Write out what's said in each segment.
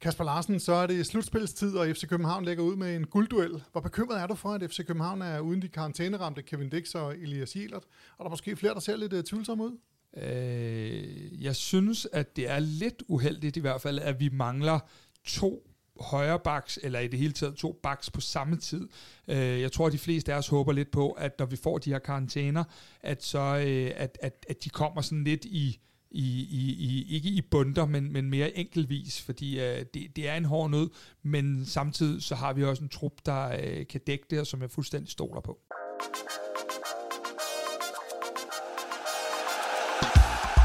Kasper Larsen, så er det slutspilstid, og FC København lægger ud med en guldduel. Hvor bekymret er du for, at FC København er uden de karantæneramte Kevin Dix og Elias Jelert? Og der er måske flere, der ser lidt uh, tvivlsomme ud? Øh, jeg synes, at det er lidt uheldigt i hvert fald, at vi mangler to højre baks, eller i det hele taget to backs på samme tid. Øh, jeg tror, at de fleste af os håber lidt på, at når vi får de her karantæner, at, så, øh, at, at, at de kommer sådan lidt i, i, i, i ikke i bunder, men, men mere enkeltvis, fordi øh, det, det er en hård nød, men samtidig så har vi også en trup, der øh, kan dække det, og som jeg fuldstændig stoler på.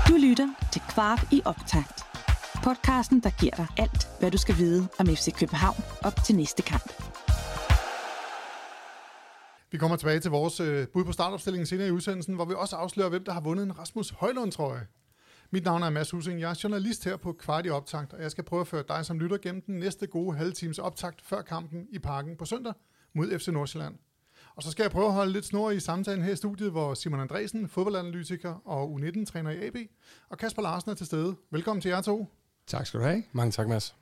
Du lytter til Kvart i optakt. Podcasten, der giver dig alt, hvad du skal vide om FC København op til næste kamp. Vi kommer tilbage til vores øh, bud på startopstillingen senere i udsendelsen, hvor vi også afslører, hvem der har vundet en Rasmus Højlund-trøje. Mit navn er Mads Husing. Jeg er journalist her på Kvart i Optakt, og jeg skal prøve at føre dig som lytter gennem den næste gode halve times optakt før kampen i parken på søndag mod FC Nordsjælland. Og så skal jeg prøve at holde lidt snor i samtalen her i studiet, hvor Simon Andresen, fodboldanalytiker og U19-træner i AB, og Kasper Larsen er til stede. Velkommen til jer to. Tak skal du have. Mange tak, Mads.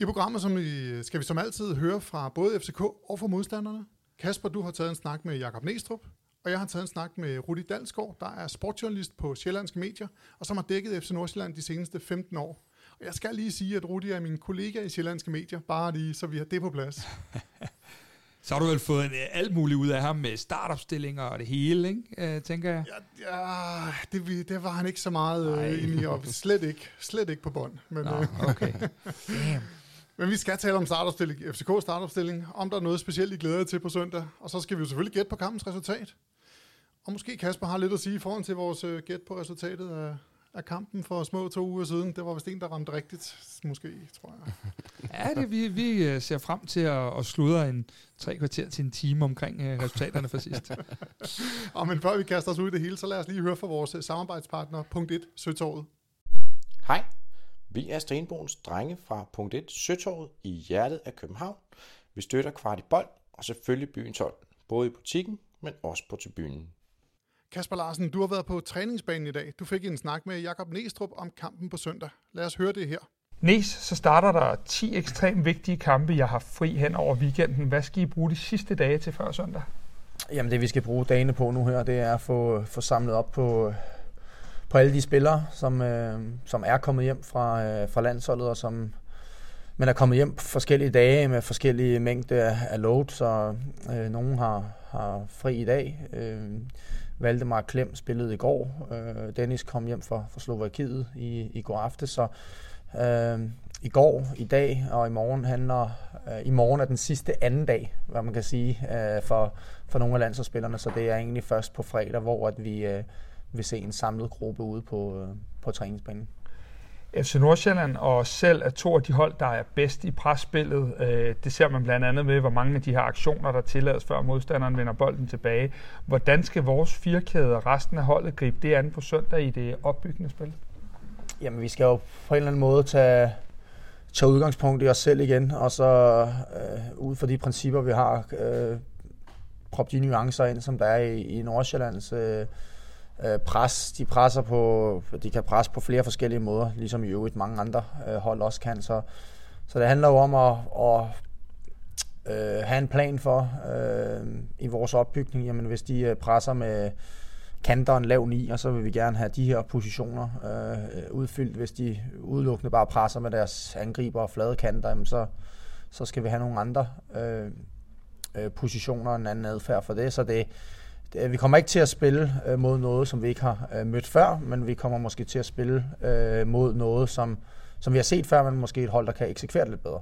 I programmet som I, skal vi som altid høre fra både FCK og fra modstanderne. Kasper, du har taget en snak med Jakob Næstrup, og jeg har taget en snak med Rudi Dalsgaard, der er sportsjournalist på Sjællandske Medier, og som har dækket FC Nordsjælland de seneste 15 år. Og jeg skal lige sige, at Rudi er min kollega i Sjællandske Medier, bare lige så vi har det på plads. Så har du vel fået en, øh, alt muligt ud af ham med startopstillinger og det hele, ikke? Uh, tænker jeg. Ja, ja det, det var han ikke så meget uh, inde i, og slet ikke, slet ikke på bånd. Men, Nå, okay. Damn. Men vi skal tale om startopstilling, FCK startopstilling, om der er noget specielt, I glæder til på søndag. Og så skal vi jo selvfølgelig gætte på kampens resultat. Og måske Kasper har lidt at sige i forhold til vores uh, gæt på resultatet af, af kampen for små to uger siden. Det var vist en, der ramte rigtigt, måske, tror jeg. ja, det, vi, vi øh, ser frem til at, at sludre en tre kvarter til en time omkring uh, resultaterne for sidst. og men før vi kaster os ud i det hele, så lad os lige høre fra vores samarbejdspartner, punkt 1, Søtorvet. Hej, vi er Stenbogens drenge fra punkt 1, Søtorvet i hjertet af København. Vi støtter kvart i bold og selvfølgelig byens hold, både i butikken, men også på tribunen. Kasper Larsen, du har været på træningsbanen i dag. Du fik en snak med Jakob Næstrup om kampen på søndag. Lad os høre det her. Næs, så starter der 10 ekstremt vigtige kampe, jeg har fri hen over weekenden. Hvad skal I bruge de sidste dage til før søndag? Jamen det vi skal bruge dagene på nu her, det er at få, få samlet op på, på alle de spillere, som, øh, som er kommet hjem fra, øh, fra landsholdet, og som men er kommet hjem på forskellige dage med forskellige mængder af load, så øh, nogen har, har fri i dag. Øh, Valdemar Klem spillede i går. Øh, Dennis kom hjem fra, fra Slovakiet i, i går aftes, så øh, i går, i dag og i morgen handler... Øh, I morgen er den sidste anden dag, hvad man kan sige, øh, for, for nogle af landsholdsspillerne, så det er egentlig først på fredag, hvor at vi øh, vil se en samlet gruppe ude på, øh, på træningsbanen. FC Nordsjælland og selv er to af de hold, der er bedst i presspillet. Øh, det ser man blandt andet ved, hvor mange af de her aktioner, der tillades, før modstanderen vender bolden tilbage. Hvordan skal vores firkæde og resten af holdet gribe det an på søndag i det opbyggende spil? Jamen, vi skal jo på en eller anden måde tage, tage udgangspunkt i os selv igen, og så øh, ud fra de principper, vi har, øh, proppe de nuancer ind, som der er i, i Nordsjællands øh, øh, pres. De presser på, de kan presse på flere forskellige måder, ligesom i øvrigt mange andre øh, hold også kan. Så, så det handler jo om at, at øh, have en plan for øh, i vores opbygning. Jamen hvis de øh, presser med kanter en lav 9, og så vil vi gerne have de her positioner øh, udfyldt. Hvis de udelukkende bare presser med deres angriber og flade kanter, jamen så, så skal vi have nogle andre øh, øh, positioner og en anden adfærd for det. Så det, Øh, vi kommer ikke til at spille øh, mod noget, som vi ikke har øh, mødt før, men vi kommer måske til at spille øh, mod noget, som, som vi har set før, men måske et hold, der kan eksekvere det lidt bedre.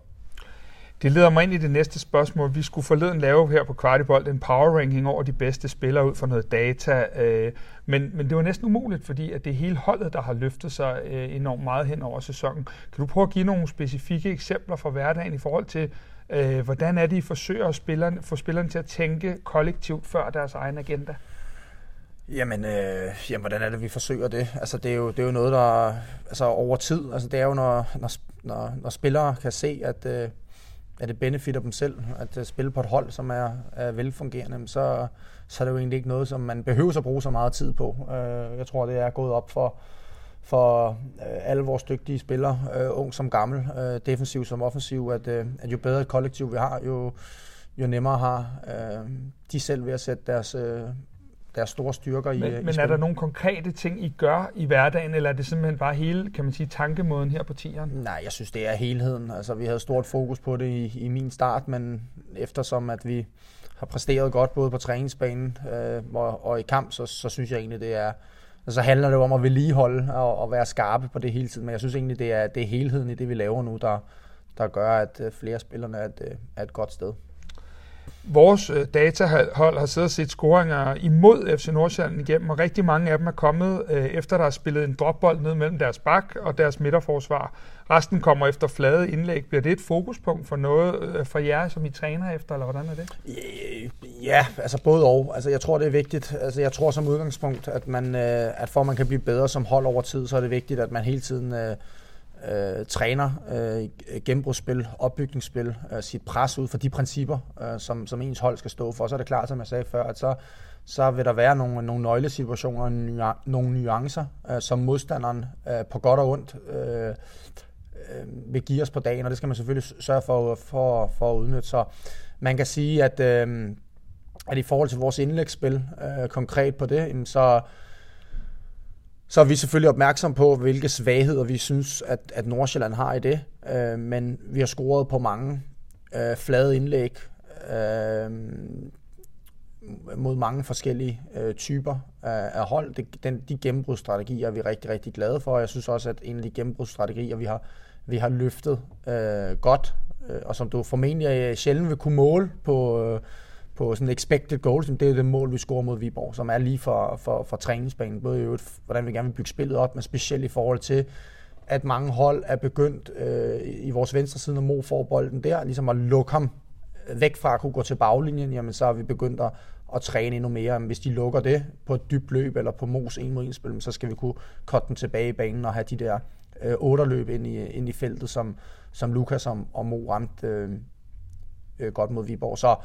Det leder mig ind i det næste spørgsmål. Vi skulle forleden lave her på Kvartibold en power ranking over de bedste spillere ud fra noget data, øh, men, men det var næsten umuligt, fordi at det er hele holdet, der har løftet sig øh, enormt meget hen over sæsonen. Kan du prøve at give nogle specifikke eksempler fra hverdagen i forhold til, øh, hvordan er det, I forsøger at spillerne, få spillerne til at tænke kollektivt før deres egen agenda? Jamen, øh, jamen, hvordan er det, vi forsøger det? Altså, det er jo, det er jo noget, der altså, over tid, altså, det er jo, når, når, når, når spillere kan se, at, øh, at det benefitter dem selv, at øh, spille på et hold, som er, er velfungerende, så, så er det jo egentlig ikke noget, som man behøver at bruge så meget tid på. Øh, jeg tror, det er gået op for, for øh, alle vores dygtige spillere, øh, ung som gammel, øh, defensiv som offensiv, at, øh, at jo bedre et kollektiv vi har, jo, jo nemmere har øh, de selv ved at sætte deres, øh, deres store styrker men, i Men i er der nogle konkrete ting, I gør i hverdagen, eller er det simpelthen bare hele, kan man sige, tankemåden her på tieren? Nej, jeg synes, det er helheden. Altså, vi havde stort fokus på det i, i min start, men eftersom at vi har præsteret godt både på træningsbanen øh, og, og i kamp, så, så synes jeg egentlig, det er... Så handler det jo om at vedligeholde og, og være skarpe på det hele tiden, men jeg synes egentlig, det er, det er helheden i det, vi laver nu, der, der gør, at øh, flere spillerne er et, øh, er et godt sted. Vores øh, datahold har siddet og set scoringer imod FC Nordsjælland igennem, og rigtig mange af dem er kommet øh, efter, der er spillet en dropbold ned mellem deres bak og deres midterforsvar. Resten kommer efter flade indlæg. Bliver det et fokuspunkt for noget øh, for jer, som I træner efter, eller hvordan er det? Øh, ja, altså både og. Altså, jeg tror, det er vigtigt. Altså, jeg tror som udgangspunkt, at, man, øh, at for at man kan blive bedre som hold over tid, så er det vigtigt, at man hele tiden øh, øh, træner øh, gennembrudsspil, opbygningsspil, øh, sit pres ud for de principper, øh, som, som ens hold skal stå for. Så er det klart, som jeg sagde før, at så, så vil der være nogle, nogle nøglesituationer, nogle nuancer, øh, som modstanderen øh, på godt og ondt øh, øh, vil give os på dagen, og det skal man selvfølgelig sørge for, for, for at udnytte. Så man kan sige, at, øh, at i forhold til vores indlægsspil, øh, konkret på det, så så er vi selvfølgelig opmærksom på, hvilke svagheder vi synes, at, at Nordsjælland har i det. Øh, men vi har scoret på mange øh, flade indlæg øh, mod mange forskellige øh, typer af, af hold. Det, den, de gennembrudsstrategier er vi rigtig, rigtig glade for. Jeg synes også, at en af de gennembrudsstrategier, vi har, vi har løftet øh, godt, øh, og som du formentlig øh, sjældent vil kunne måle på... Øh, på sådan expected goals, det er det mål, vi scorer mod Viborg, som er lige for, for, for træningsbanen. Både i øvrigt, hvordan vi gerne vil bygge spillet op, men specielt i forhold til, at mange hold er begyndt øh, i vores venstre side, når Mo får bolden der, ligesom at lukke ham væk fra at kunne gå til baglinjen, jamen så har vi begyndt at, at træne endnu mere. Men hvis de lukker det på et dybt løb eller på Mos en mod en spil, så skal vi kunne kotte den tilbage i banen og have de der øh, otterløb ind i, ind i feltet, som, som Lukas og, og Mo ramte øh, øh, godt mod Viborg. Så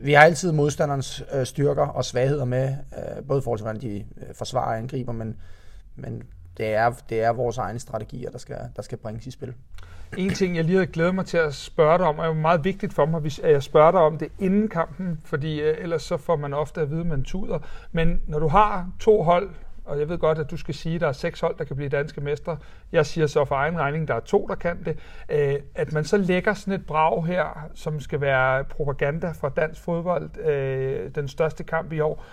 vi har altid modstanderens øh, styrker og svagheder med, øh, både i forhold til, hvordan de øh, forsvarer og angriber, men, men det, er, det er vores egne strategier, der skal, der skal bringes i spil. En ting, jeg lige havde glædet mig til at spørge dig om, og er jo meget vigtigt for mig, at jeg spørger dig om det inden kampen, fordi øh, ellers så får man ofte at vide, at man tuder. Men når du har to hold, og jeg ved godt, at du skal sige, at der er seks hold, der kan blive danske mestre. Jeg siger så for egen regning, at der er to, der kan det. Øh, at man så lægger sådan et brag her, som skal være propaganda for dansk fodbold, øh, den største kamp i år,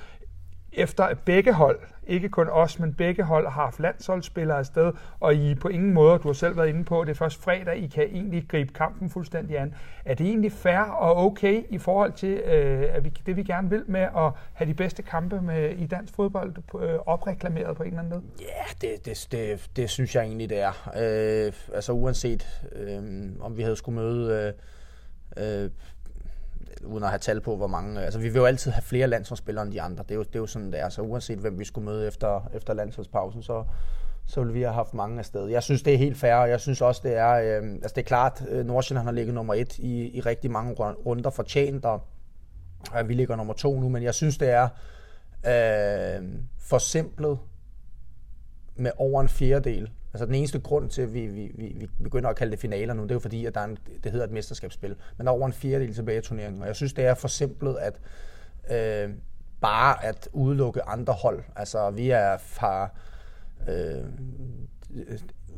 efter at begge hold, ikke kun os, men begge hold har haft landsholdsspillere afsted, og I på ingen måde, du har selv været inde på, det er først fredag, I kan egentlig gribe kampen fuldstændig an. Er det egentlig fair og okay i forhold til øh, at vi, det, vi gerne vil med at have de bedste kampe med, i dansk fodbold øh, opreklameret på en eller anden måde? Ja, det, det, det, det synes jeg egentlig, det er. Øh, altså uanset øh, om vi havde skulle møde... Øh, øh, uden at have tal på, hvor mange... Øh, altså, vi vil jo altid have flere landsholdsspillere end de andre. Det er jo, det er jo sådan, det er. Så uanset hvem vi skulle møde efter, efter landsholdspausen, så, så ville vi have haft mange afsted. Jeg synes, det er helt fair, og jeg synes også, det er... Øh, altså, det er klart, øh, Nordsjælland har ligget nummer et i, i rigtig mange runder fortjent, og øh, vi ligger nummer to nu, men jeg synes, det er øh, forsimplet med over en fjerdedel Altså den eneste grund til, at vi, vi, vi, vi begynder at kalde det finaler nu, det er jo fordi, at der er en, det hedder et mesterskabsspil. Men der er over en fjerdedel tilbage i turneringen, og jeg synes, det er for simpelt at øh, bare at udelukke andre hold. Altså vi er fra, øh,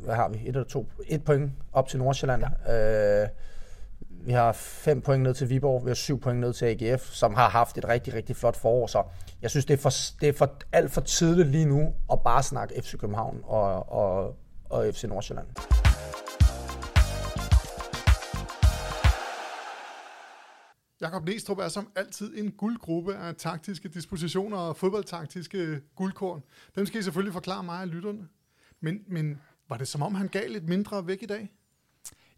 hvad har vi, et eller to, et point op til Nordsjælland. Ja. Øh, vi har fem point ned til Viborg, vi har syv point ned til AGF, som har haft et rigtig, rigtig flot forår. Så jeg synes, det er, for, det er for, alt for tidligt lige nu at bare snakke FC København og, og, og FC Nordsjælland. Jakob Næstrup er som altid en guldgruppe af taktiske dispositioner og fodboldtaktiske guldkorn. Dem skal I selvfølgelig forklare mig og lytterne. Men, men var det som om, han gav lidt mindre væk i dag?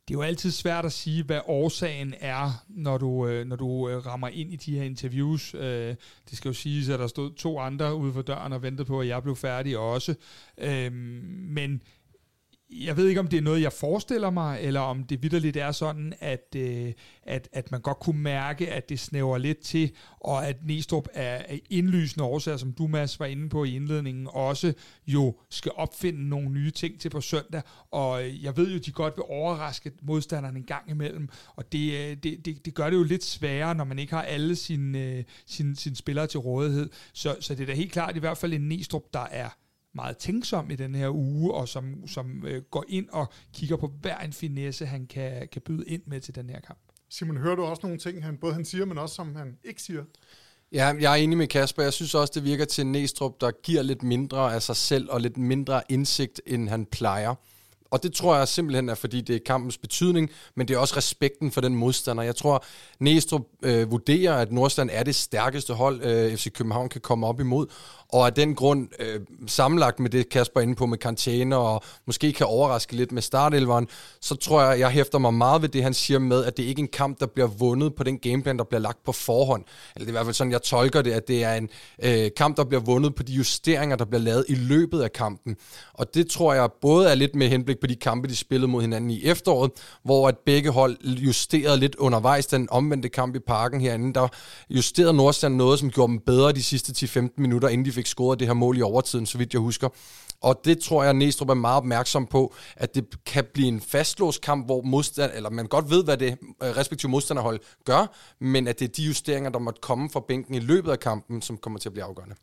Det er jo altid svært at sige, hvad årsagen er, når du, øh, når du øh, rammer ind i de her interviews. Øh, det skal jo siges, at der stod to andre ude for døren og ventede på, at jeg blev færdig også. Men jeg ved ikke, om det er noget, jeg forestiller mig, eller om det vidderligt er sådan, at, øh, at, at man godt kunne mærke, at det snæver lidt til, og at Næstrup er indlysende årsager, som du, Mads, var inde på i indledningen, også jo skal opfinde nogle nye ting til på søndag, og øh, jeg ved jo, de godt vil overraske modstanderne en gang imellem, og det, øh, det, det, det gør det jo lidt sværere, når man ikke har alle sine, øh, sine, sine spillere til rådighed. Så, så det er da helt klart i hvert fald en Næstrup, der er meget tænksom i den her uge, og som, som øh, går ind og kigger på hver en finesse, han kan, kan byde ind med til den her kamp. Simon, hører du også nogle ting, han, både han siger, men også som han ikke siger? Ja, jeg er enig med Kasper. Jeg synes også, det virker til Næstrup, der giver lidt mindre af sig selv og lidt mindre indsigt, end han plejer. Og det tror jeg simpelthen er, fordi det er kampens betydning, men det er også respekten for den modstander. Jeg tror, Næstrup øh, vurderer, at Nordstrand er det stærkeste hold, øh, FC København kan komme op imod, og af den grund, øh, sammenlagt med det Kasper er inde på med karantæne, og måske kan overraske lidt med startelveren, så tror jeg, jeg hæfter mig meget ved det, han siger med, at det ikke er en kamp, der bliver vundet på den gameplan, der bliver lagt på forhånd. Eller det er i hvert fald sådan, jeg tolker det, at det er en øh, kamp, der bliver vundet på de justeringer, der bliver lavet i løbet af kampen. Og det tror jeg både er lidt med henblik på de kampe, de spillede mod hinanden i efteråret, hvor at begge hold justerede lidt undervejs den omvendte kamp i parken herinde. Der justerede Nordstrand noget, som gjorde dem bedre de sidste 10-15 minutter, inden de fik scoret det her mål i overtiden, så vidt jeg husker. Og det tror jeg, Næstrup er meget opmærksom på, at det kan blive en fastlåst kamp, hvor modstand, eller man godt ved, hvad det øh, respektive modstanderhold gør, men at det er de justeringer, der måtte komme fra bænken i løbet af kampen, som kommer til at blive afgørende.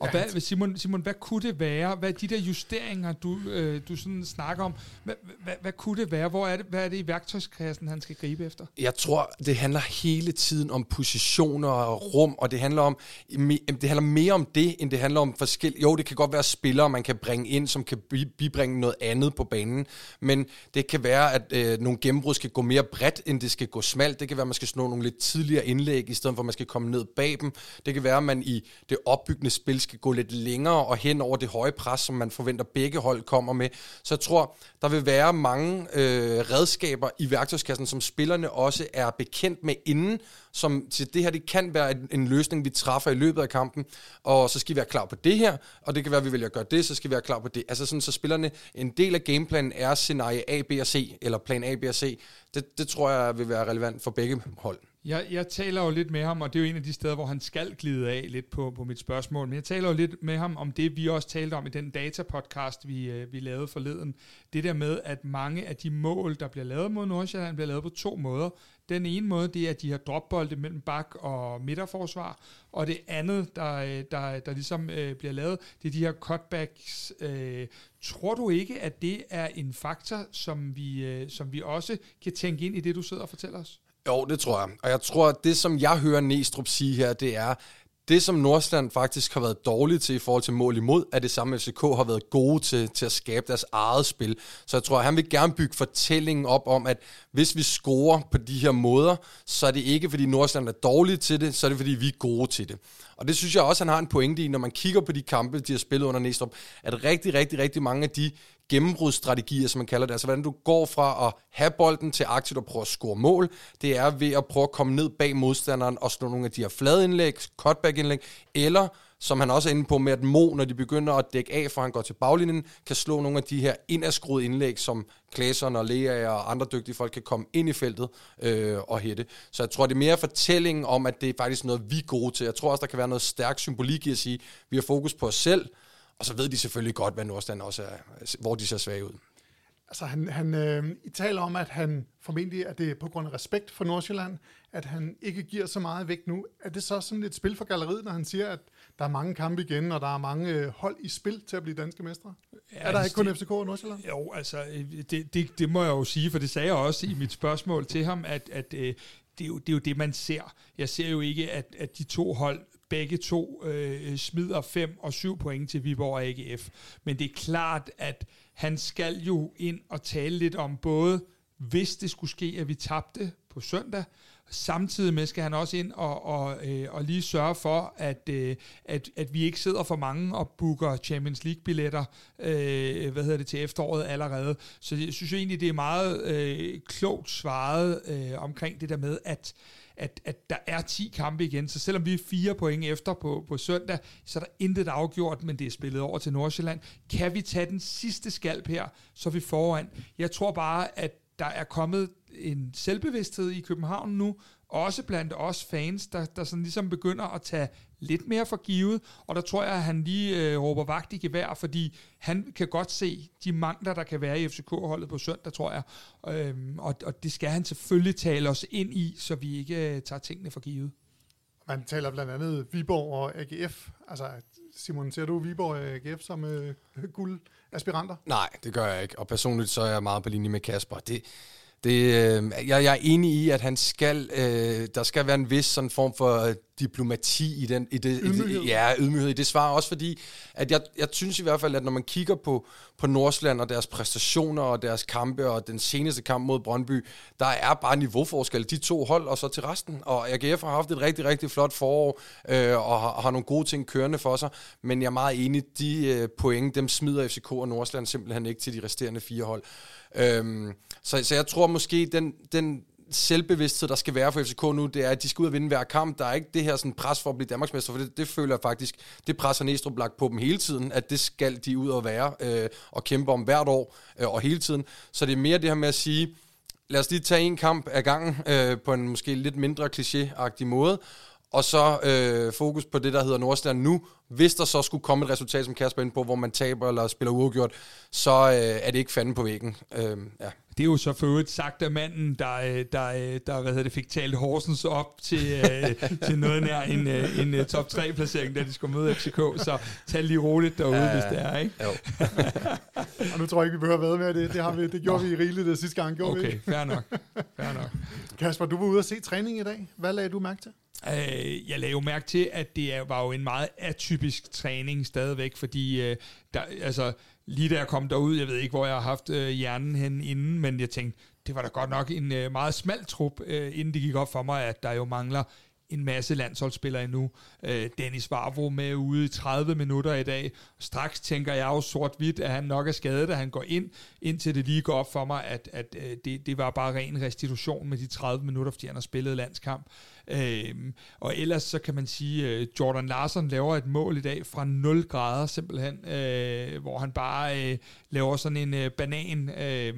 Og ja, hvad, Simon, Simon, hvad kunne det være? Hvad er de der justeringer, du, øh, du sådan snakker om? Hvad, hvad, hvad kunne det være? Hvor er det, hvad er det i værktøjskassen, han skal gribe efter? Jeg tror, det handler hele tiden om positioner og rum, og det handler om det handler mere om det, end det handler om forskellige... Jo, det kan godt være spillere, man kan bringe ind, som kan bibringe noget andet på banen, men det kan være, at øh, nogle gennembrud skal gå mere bredt, end det skal gå smalt. Det kan være, at man skal slå nogle lidt tidligere indlæg, i stedet for at man skal komme ned bag dem. Det kan være, at man i det opbyggende spil skal gå lidt længere og hen over det høje pres, som man forventer begge hold kommer med. Så jeg tror, der vil være mange øh, redskaber i værktøjskassen, som spillerne også er bekendt med inden, som til det her, det kan være en, en løsning, vi træffer i løbet af kampen, og så skal vi være klar på det her, og det kan være, at vi vælger at gøre det, så skal vi være klar på det. Altså sådan, så spillerne, en del af gameplanen er scenarie A, B og C, eller plan A, B og C. Det, det tror jeg vil være relevant for begge hold. Jeg, jeg taler jo lidt med ham, og det er jo en af de steder, hvor han skal glide af lidt på, på mit spørgsmål, men jeg taler jo lidt med ham om det, vi også talte om i den datapodcast, vi, øh, vi lavede forleden. Det der med, at mange af de mål, der bliver lavet mod Nordsjælland, bliver lavet på to måder. Den ene måde, det er, at de har dropbolde mellem bak og midterforsvar, og det andet, der, øh, der, der ligesom øh, bliver lavet, det er de her cutbacks. Øh, tror du ikke, at det er en faktor, som vi, øh, som vi også kan tænke ind i det, du sidder og fortæller os? Jo, det tror jeg. Og jeg tror, at det, som jeg hører Næstrup sige her, det er, det, som Nordsjælland faktisk har været dårligt til i forhold til mål imod, er det samme FCK har været gode til, til at skabe deres eget spil. Så jeg tror, at han vil gerne bygge fortællingen op om, at hvis vi scorer på de her måder, så er det ikke, fordi Nordsjælland er dårligt til det, så er det, fordi vi er gode til det. Og det synes jeg også, han har en pointe i, når man kigger på de kampe, de har spillet under Næstrup, at rigtig, rigtig, rigtig mange af de gennembrudsstrategier, som man kalder det, altså hvordan du går fra at have bolden til aktivt at prøve at score mål, det er ved at prøve at komme ned bag modstanderen og slå nogle af de her flade indlæg, cutback-indlæg, eller som han også er inde på med, at Mo, når de begynder at dække af, for han går til baglinjen, kan slå nogle af de her indadskruede indlæg, som Klaseren og Lea og andre dygtige folk kan komme ind i feltet øh, og hætte. Så jeg tror, det er mere fortællingen om, at det er faktisk noget, vi er gode til. Jeg tror også, der kan være noget stærk symbolik i at sige, at vi har fokus på os selv, og så ved de selvfølgelig godt, hvad Nordstand også er, hvor de ser svage ud. Altså han, han øh, I taler om, at han formentlig, at det er på grund af respekt for Nordsjælland, at han ikke giver så meget væk nu. Er det så sådan et spil for galleriet, når han siger, at der er mange kampe igen, og der er mange øh, hold i spil til at blive danske mestre? Ja, er der altså, ikke kun FCK og Nordsjælland? Jo, altså øh, det, det, det må jeg jo sige, for det sagde jeg også i mit spørgsmål til ham, at, at øh, det, er jo, det er jo det, man ser. Jeg ser jo ikke, at, at de to hold begge to øh, smider 5 og 7 point til Viborg og AGF. Men det er klart, at han skal jo ind og tale lidt om både hvis det skulle ske, at vi tabte på søndag. Samtidig med skal han også ind og, og, øh, og lige sørge for, at, øh, at, at vi ikke sidder for mange og booker Champions League-billetter øh, hvad hedder det, til efteråret allerede. Så jeg synes jo egentlig, det er meget øh, klogt svaret øh, omkring det der med, at at, at der er 10 kampe igen, så selvom vi er fire point efter på, på søndag, så er der intet afgjort, men det er spillet over til Nordsjælland. Kan vi tage den sidste skalp her, så er vi foran. Jeg tror bare, at der er kommet en selvbevidsthed i København nu, også blandt os fans, der, der sådan ligesom begynder at tage lidt mere for givet, og der tror jeg, at han lige øh, råber vagt i gevær, fordi han kan godt se de mangler, der kan være i FCK-holdet på søndag, tror jeg, øhm, og, og det skal han selvfølgelig tale os ind i, så vi ikke øh, tager tingene for givet. Man taler blandt andet Viborg og AGF. Altså, Simon, ser du Viborg og AGF som øh, guldaspiranter? Nej, det gør jeg ikke, og personligt så er jeg meget på linje med Kasper. Det, det, øh, jeg, jeg er enig i, at han skal, øh, der skal være en vis sådan form for diplomati i den, i det, ydmyghed. I det, ja, ydmyghed i det svar, også fordi, at jeg, jeg synes i hvert fald, at når man kigger på, på Nordsland og deres præstationer og deres kampe og den seneste kamp mod Brøndby, der er bare niveauforskel, de to hold og så til resten, og AGF har haft et rigtig, rigtig flot forår øh, og har, har nogle gode ting kørende for sig, men jeg er meget enig, de øh, point, dem smider FCK og Nordsland simpelthen ikke til de resterende fire hold. Øhm, så, så jeg tror måske, den, den selvbevidsthed, der skal være for FCK nu, det er, at de skal ud og vinde hver kamp. Der er ikke det her sådan pres for at blive Danmarksmester, for det, det føler jeg faktisk, det presser Næstrup lagt på dem hele tiden, at det skal de ud og være øh, og kæmpe om hvert år øh, og hele tiden. Så det er mere det her med at sige, lad os lige tage en kamp ad gangen øh, på en måske lidt mindre kliché måde, og så øh, fokus på det, der hedder Nordsjælland nu. Hvis der så skulle komme et resultat, som Kasper ind på, hvor man taber eller spiller uafgjort, så øh, er det ikke fanden på væggen. Øh, ja. Det er jo så for øvrigt sagt af manden, der, øh, der, øh, der hvad det, fik talt Horsens op til, øh, til noget nær en, en, top 3-placering, da de skulle møde FCK. Så tag lige roligt derude, ja, hvis det er, ikke? Jo. og nu tror jeg ikke, vi behøver være med det. Det, har vi, det gjorde Nå. vi i rigeligt det sidste gang, gjorde okay, vi ikke? fair nok. fair nok. Kasper, du var ude at se træning i dag. Hvad lagde du mærke til? Øh, jeg lagde jo mærke til, at det var jo en meget atypisk træning stadigvæk, fordi øh, der, altså, lige da jeg kom derud, jeg ved ikke, hvor jeg har haft øh, hjernen hen inden, men jeg tænkte, det var da godt nok en øh, meget smal trup, øh, inden det gik op for mig, at der jo mangler en masse landsholdsspillere endnu. Øh, Dennis Varvo med ude i 30 minutter i dag. Straks tænker jeg jo sort-hvidt, at han nok er skadet, da han går ind, indtil det lige går op for mig, at, at øh, det, det var bare ren restitution med de 30 minutter, fordi han har spillet landskamp. Øh, og ellers så kan man sige, øh, Jordan Larsen laver et mål i dag fra 0 grader simpelthen, øh, hvor han bare øh, laver sådan en øh, banan. Øh,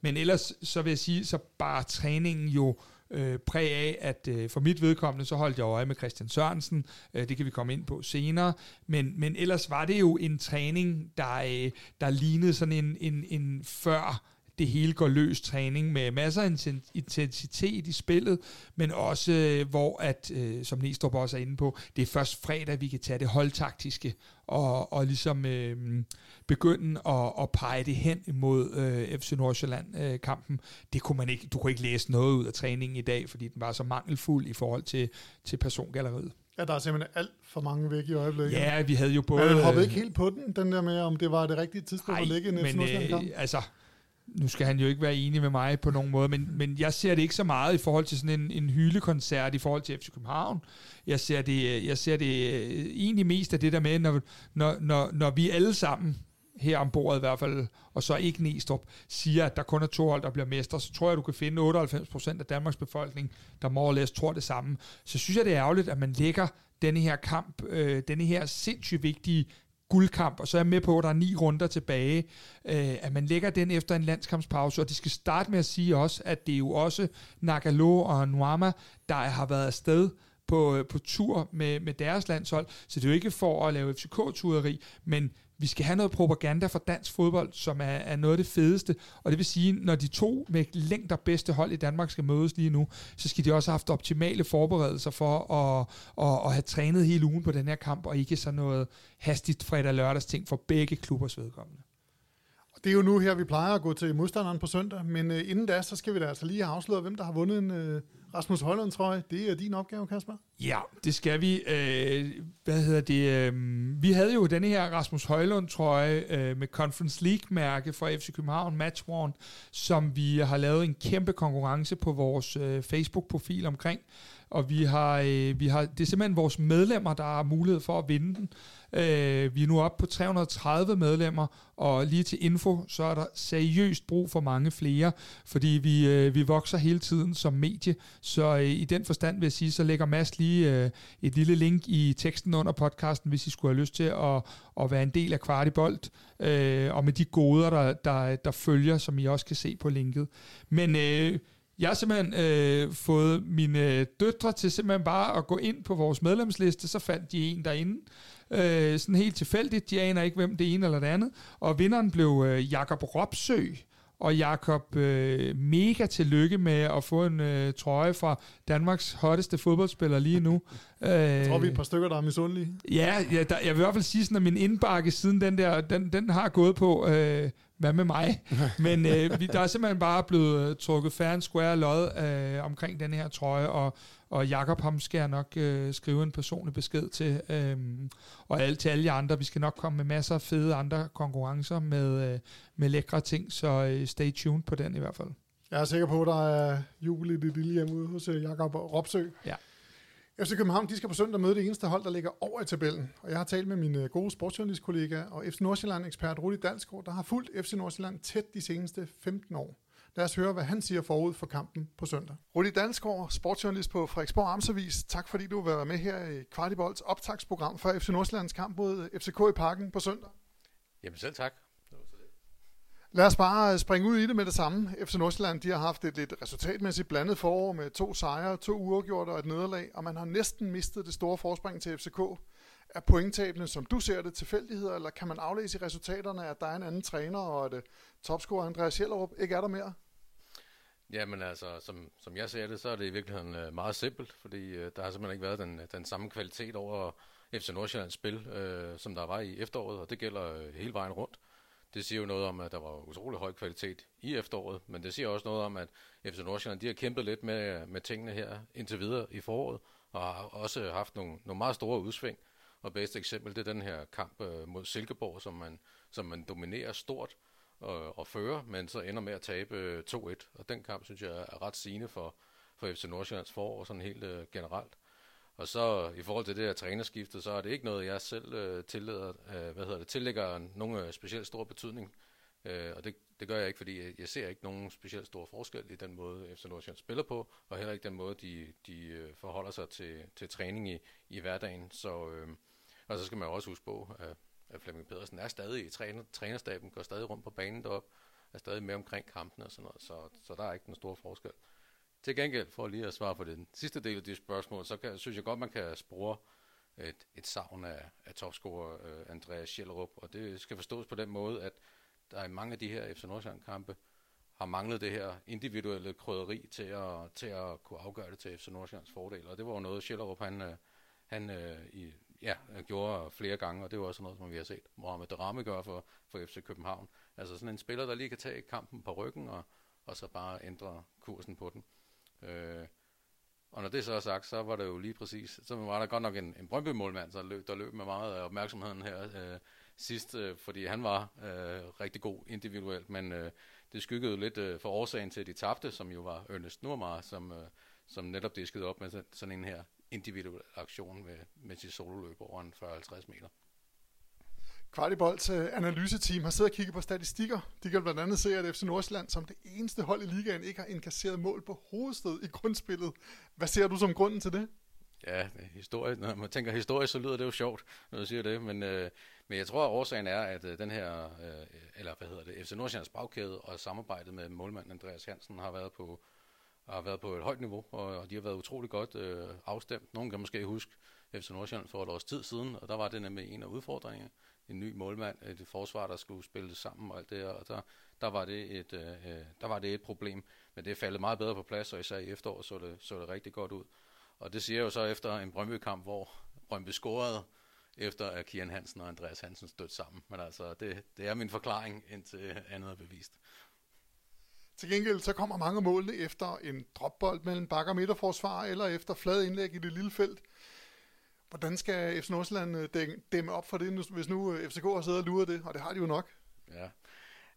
men ellers så vil jeg sige, så bare træningen jo øh, Øh, præg af, at øh, for mit vedkommende, så holdt jeg øje med Christian Sørensen. Øh, det kan vi komme ind på senere. Men, men ellers var det jo en træning, der, øh, der lignede sådan en, en, en før det hele går løs træning med masser af intensitet i spillet, men også øh, hvor, at, øh, som Næstrup også er inde på, det er først fredag, vi kan tage det holdtaktiske og, og ligesom øh, begynde at, at pege det hen imod øh, FC Nordsjælland-kampen. Øh, det kunne man ikke, du kunne ikke læse noget ud af træningen i dag, fordi den var så mangelfuld i forhold til, til persongalleriet. Ja, der er simpelthen alt for mange væk i øjeblikket. Ja, vi havde jo både... Men hoppede ikke helt på den, den der med, om det var det rigtige tidspunkt Ej, at lægge en FC Nordsjælland-kamp? Øh, altså, nu skal han jo ikke være enig med mig på nogen måde, men, men jeg ser det ikke så meget i forhold til sådan en, en hylekoncert i forhold til FC København. Jeg ser det, jeg ser det øh, egentlig mest af det der med, når, når, når, når vi alle sammen, her om bordet i hvert fald, og så ikke Næstrup, siger, at der kun er to hold, der bliver mestre, så tror jeg, du kan finde 98% af Danmarks befolkning, der må og tror det samme. Så synes jeg, det er ærgerligt, at man lægger denne her kamp, øh, denne her sindssygt vigtige guldkamp, og så er jeg med på, at der er ni runder tilbage, øh, at man lægger den efter en landskampspause, og de skal starte med at sige også, at det er jo også Nagalo og Nuama, der har været afsted på, øh, på tur med, med deres landshold, så det er jo ikke for at lave FCK-tureri, men vi skal have noget propaganda for dansk fodbold, som er, er noget af det fedeste. Og det vil sige, når de to med længder bedste hold i Danmark skal mødes lige nu, så skal de også have haft optimale forberedelser for at, at, at have trænet hele ugen på den her kamp, og ikke sådan noget hastigt fredag-lørdags ting for begge klubbers vedkommende. Det er jo nu her, vi plejer at gå til modstanderen på søndag, men øh, inden da, så skal vi da altså lige have afsløret, hvem der har vundet en øh, Rasmus Højlund, trøje. det er din opgave, Kasper. Ja, det skal vi. Øh, hvad hedder det? Øh, vi havde jo denne her Rasmus Højlund trøje øh, med Conference League-mærke fra FC København, Match One, som vi har lavet en kæmpe konkurrence på vores øh, Facebook-profil omkring. Og vi har, øh, vi har, det er simpelthen vores medlemmer, der har mulighed for at vinde den. Øh, vi er nu oppe på 330 medlemmer, og lige til info, så er der seriøst brug for mange flere, fordi vi, øh, vi vokser hele tiden som medie. Så øh, i den forstand vil jeg sige, så lægger Mads lige øh, et lille link i teksten under podcasten, hvis I skulle have lyst til at, at være en del af Kvartibolt, øh, og med de goder, der, der, der følger, som I også kan se på linket. Men... Øh, jeg har simpelthen øh, fået mine døtre til simpelthen bare at gå ind på vores medlemsliste, så fandt de en derinde, øh, sådan helt tilfældigt, de aner ikke, hvem det ene eller det andet, og vinderen blev øh, Jakob Ropsø, og Jakob, øh, mega tillykke med at få en øh, trøje fra Danmarks hotteste fodboldspiller lige nu. Jeg tror, vi er et par stykker, der er misundelige. Ja, ja der, jeg vil i hvert fald sige sådan, at min indbakke siden den der, den, den har gået på, øh, hvad med mig? Men øh, vi, der er simpelthen bare blevet øh, trukket fair and square lod øh, omkring den her trøje, og, og Jakob ham skal jeg nok øh, skrive en personlig besked til, øh, og alt til alle jer andre. Vi skal nok komme med masser af fede andre konkurrencer med, øh, med lækre ting, så øh, stay tuned på den i hvert fald. Jeg er sikker på, at der er jubel i det lille hjem ude hos øh, Jakob Ropsø. Ja. FC København de skal på søndag møde det eneste hold, der ligger over i tabellen. Og jeg har talt med min øh, gode sportsjournalistkollega og FC Nordsjælland-ekspert Rudi Dalsgaard, der har fulgt FC Nordsjælland tæt de seneste 15 år. Lad os høre, hvad han siger forud for kampen på søndag. Rudi Dalsgaard, sportsjournalist på Frederiksborg Amtsavis. Tak fordi du vil være med her i Kvartibolds optagsprogram for FC Nordsjællands kamp mod FCK i parken på søndag. Jamen selv tak. Lad os bare øh, springe ud i det med det samme. FC Nordsjælland de har haft et lidt resultatmæssigt blandet forår med to sejre, to uafgjorte og et nederlag, og man har næsten mistet det store forspring til FCK. Er pointtabene, som du ser det, tilfældigheder, eller kan man aflæse i resultaterne, at der er en anden træner, og at uh, topscorer Andreas Schellerup ikke er der mere? Jamen altså, som, som jeg ser det, så er det i virkeligheden øh, meget simpelt, fordi der har simpelthen ikke været den, den samme kvalitet over FC Nordsjællands spil, øh, som der var i efteråret, og det gælder hele vejen rundt. Det siger jo noget om, at der var utrolig høj kvalitet i efteråret, men det siger også noget om, at FC Nordsjælland de har kæmpet lidt med, med tingene her indtil videre i foråret, og har også haft nogle, nogle meget store udsving. Og bedste eksempel, det er den her kamp øh, mod Silkeborg, som man, som man dominerer stort og, og fører, men så ender med at tabe øh, 2-1. Og den kamp, synes jeg, er ret sigende for, for FC Nordsjællands forår, sådan helt øh, generelt. Og så i forhold til det her trænerskifte, så er det ikke noget, jeg selv øh, tillader, øh, hvad hedder det, tillægger nogen øh, specielt stor betydning. Øh, og det, det gør jeg ikke, fordi jeg, jeg ser ikke nogen specielt stor forskel i den måde, FC Nordsjælland spiller på, og heller ikke den måde, de, de øh, forholder sig til, til træning i, i hverdagen. Så, øh, og så skal man også huske på, at, at Flemming Pedersen er stadig i træner, trænerstaben, går stadig rundt på banen deroppe, er stadig med omkring kampene og sådan noget, så, så der er ikke den store forskel. Til gengæld, for lige at svare på den sidste del af dit spørgsmål, så kan, synes jeg godt, man kan spore et, et savn af, af topscorer øh, uh, Andreas Schellerup, og det skal forstås på den måde, at der i mange af de her FC Nordsjælland-kampe har manglet det her individuelle krydderi til at, til at kunne afgøre det til FC Nordsjællands fordel, og det var jo noget, Schellerup han, øh, han uh, i, ja, gjorde flere gange, og det var også noget, som vi har set Mohamed Darame gøre for, for FC København. Altså sådan en spiller, der lige kan tage kampen på ryggen, og, og så bare ændre kursen på den. Øh, og når det så er sagt, så var det jo lige præcis, så var der godt nok en, en Brøndby-målmand, der løb, der løb med meget af opmærksomheden her øh, sidst, øh, fordi han var øh, rigtig god individuelt, men øh, det skyggede lidt øh, for årsagen til, at de tabte, som jo var Ernest Nurmar, som, øh, som netop diskede op med sådan en her individuel aktion med, med sit sololøb over en 40-50 meter. Kvartibolds øh, analyseteam har siddet og kigget på statistikker. De kan blandt andet se, at FC Nordsjælland som det eneste hold i ligaen ikke har indkasseret mål på hovedsted i grundspillet. Hvad ser du som grunden til det? Ja, historie, når man tænker historie, så lyder det jo sjovt, når du siger det, men, øh, men jeg tror, at årsagen er, at øh, den her, øh, eller hvad hedder det, FC Nordsjællands bagkæde og samarbejdet med målmanden Andreas Hansen har været på, har været på et højt niveau, og de har været utrolig godt øh, afstemt. Nogen kan måske huske FC Nordsjælland for et års tid siden, og der var det nemlig en af udfordringerne en ny målmand, øh, et forsvar, der skulle spille sammen og alt det og der, der, var det et, øh, øh, der var det et problem. Men det er faldet meget bedre på plads, og især i efteråret så det, så det rigtig godt ud. Og det siger jo så efter en Brøndby-kamp, hvor Brøndby scorede, efter at Kian Hansen og Andreas Hansen stødte sammen. Men altså, det, det er min forklaring, indtil andet er bevist. Til gengæld så kommer mange målene efter en dropbold mellem bakker og midterforsvar, eller efter flad indlæg i det lille felt. Hvordan skal FC Nordsjælland øh, dæmme op for det, hvis nu øh, FCK har siddet og luret det, og det har de jo nok? Ja,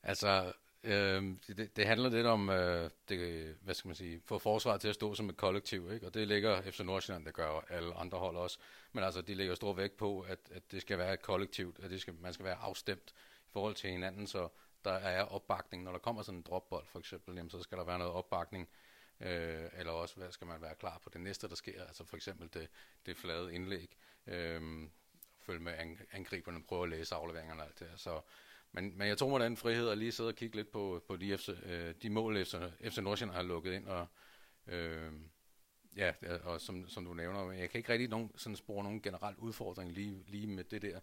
altså øh, det, det handler lidt om, øh, det, hvad skal man sige, få forsvaret til at stå som et kollektiv, ikke? og det ligger FC Nordsjælland, det gør alle andre hold også, men altså de lægger stor vægt på, at, at det skal være et kollektivt, at det skal, man skal være afstemt i forhold til hinanden, så der er opbakning. Når der kommer sådan en dropbold for eksempel, jamen, så skal der være noget opbakning, øh, eller også hvad skal man være klar på det næste, der sker, altså for eksempel det, det flade indlæg, øh, følge med ang- angriberne, prøve at læse afleveringerne og alt det her. Så, men, men jeg tog mig den frihed at lige sidde og kigge lidt på, på de, FC, øh, de mål, FC, FC Nordsjælland har lukket ind, og øh, ja, og som, som du nævner, jeg kan ikke rigtig nogen, sådan spore nogen generel udfordring lige, lige med det der.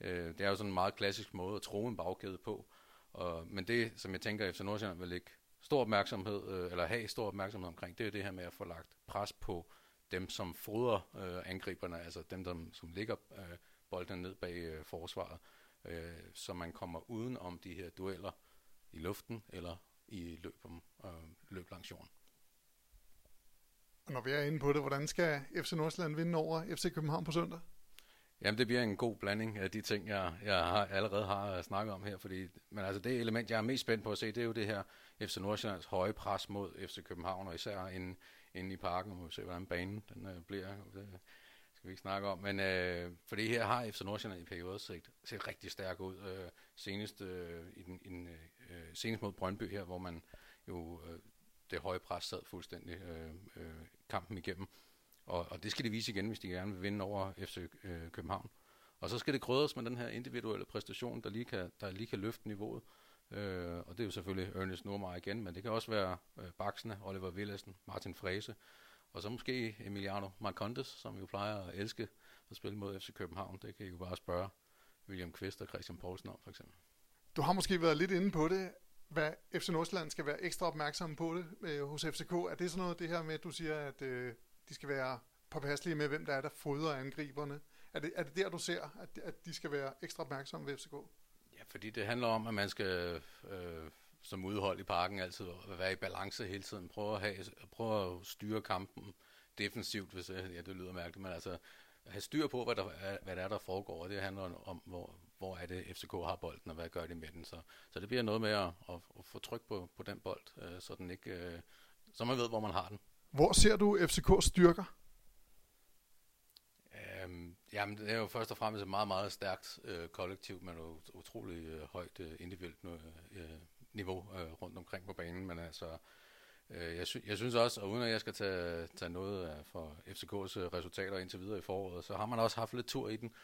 Øh, det er jo sådan en meget klassisk måde at tro en bagkæde på, og, men det, som jeg tænker, FC Nordsjælland vil ikke stor opmærksomhed, øh, eller have stor opmærksomhed omkring, det er det her med at få lagt pres på dem, som fodrer øh, angriberne, altså dem, der, som ligger øh, bolden ned bag øh, forsvaret, øh, så man kommer uden om de her dueller i luften eller i løb, om, øh, løb langs jorden. Og når vi er inde på det, hvordan skal FC Nordsjælland vinde over FC København på søndag? Jamen, det bliver en god blanding af de ting, jeg, jeg har, allerede har øh, snakket om her. Fordi, men altså, det element, jeg er mest spændt på at se, det er jo det her FC Nordsjællands høje pres mod FC København, og især inde, inde i parken. Nu må vi se, hvordan banen den, øh, bliver. Det skal vi ikke snakke om. Men øh, fordi her har FC Nordsjælland i perioder set, set rigtig stærk ud. Øh, senest, øh, i den, i den, øh, øh, senest mod Brøndby her, hvor man jo øh, det høje pres sad fuldstændig øh, øh, kampen igennem. Og, og det skal de vise igen, hvis de gerne vil vinde over FC øh, København. Og så skal det krydres med den her individuelle præstation, der lige kan, der lige kan løfte niveauet. Øh, og det er jo selvfølgelig Ernest Normar igen, men det kan også være øh, Baxne, Oliver Villesen, Martin Frese, og så måske Emiliano Marcondes, som jo plejer at elske at spille mod FC København. Det kan I jo bare spørge William Kvist og Christian Poulsen om, for eksempel. Du har måske været lidt inde på det, hvad FC Nordsjælland skal være ekstra opmærksom på det øh, hos FCK. Er det sådan noget, det her med, at du siger, at øh, de skal være påpasselige med, hvem der er, der fodrer angriberne? Er det, er det der, du ser, at, at de skal være ekstra opmærksomme ved FCK? Ja, fordi det handler om, at man skal øh, som udhold i parken altid være i balance hele tiden. Prøve at, have, prøve at styre kampen defensivt, hvis øh, ja, det lyder mærkeligt, men altså have styr på, hvad der, er, hvad der er, der foregår, og det handler om, hvor, hvor er det, FCK har bolden, og hvad gør de med den. Så, så det bliver noget med at, at, at få tryk på, på den bold, øh, så, den ikke, øh, så man ved, hvor man har den. Hvor ser du FCK's styrker? Øhm, jamen, det er jo først og fremmest et meget, meget stærkt øh, kollektiv, med noget utroligt øh, højt øh, individuelt øh, øh, niveau øh, rundt omkring på banen, men altså, øh, jeg, sy- jeg synes også, og uden at jeg skal tage, tage noget af for FCK's øh, resultater indtil videre i foråret, så har man også haft lidt tur i den.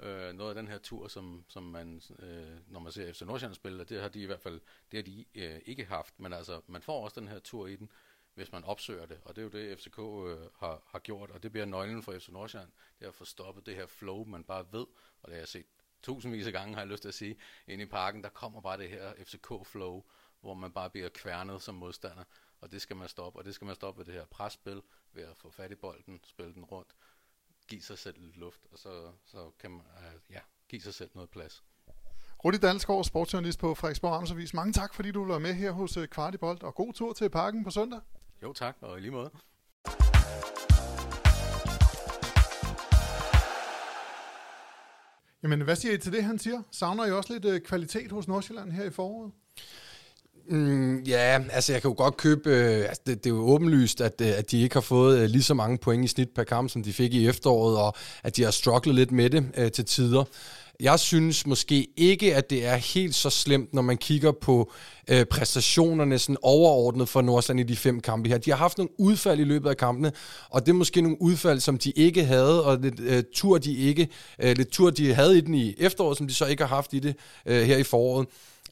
Øh, noget af den her tur, som, som man, øh, når man ser FC Nordsjælland spille, det har de i hvert fald det har de øh, ikke haft, men altså, man får også den her tur i den, hvis man opsøger det, og det er jo det, FCK øh, har, har gjort, og det bliver nøglen for FC Nordsjælland, det er at få stoppet det her flow, man bare ved, og det har jeg set tusindvis af gange, har jeg lyst til at sige, ind i parken, der kommer bare det her FCK-flow, hvor man bare bliver kværnet som modstander, og det skal man stoppe, og det skal man stoppe ved det her presspil, ved at få fat i bolden, spille den rundt, give sig selv lidt luft, og så, så kan man øh, ja, give sig selv noget plads. Rudi Dalsgaard, sportsjournalist på Frederiksborg Amtsavis. Mange tak, fordi du var med her hos øh, Kvartibolt, og god tur til parken på søndag. Jo tak, og i lige måde. Jamen, hvad siger I til det, han siger? Savner I også lidt øh, kvalitet hos Nordsjælland her i foråret? Mm, ja, altså jeg kan jo godt købe, øh, altså det, det er jo åbenlyst, at, øh, at de ikke har fået øh, lige så mange point i snit per kamp, som de fik i efteråret, og at de har strugglet lidt med det øh, til tider. Jeg synes måske ikke, at det er helt så slemt, når man kigger på øh, præstationerne sådan overordnet for Nordsjælland i de fem kampe her. De har haft nogle udfald i løbet af kampene, og det er måske nogle udfald, som de ikke havde, og lidt øh, tur, de ikke, øh, lidt tur, de havde i den i efteråret, som de så ikke har haft i det øh, her i foråret.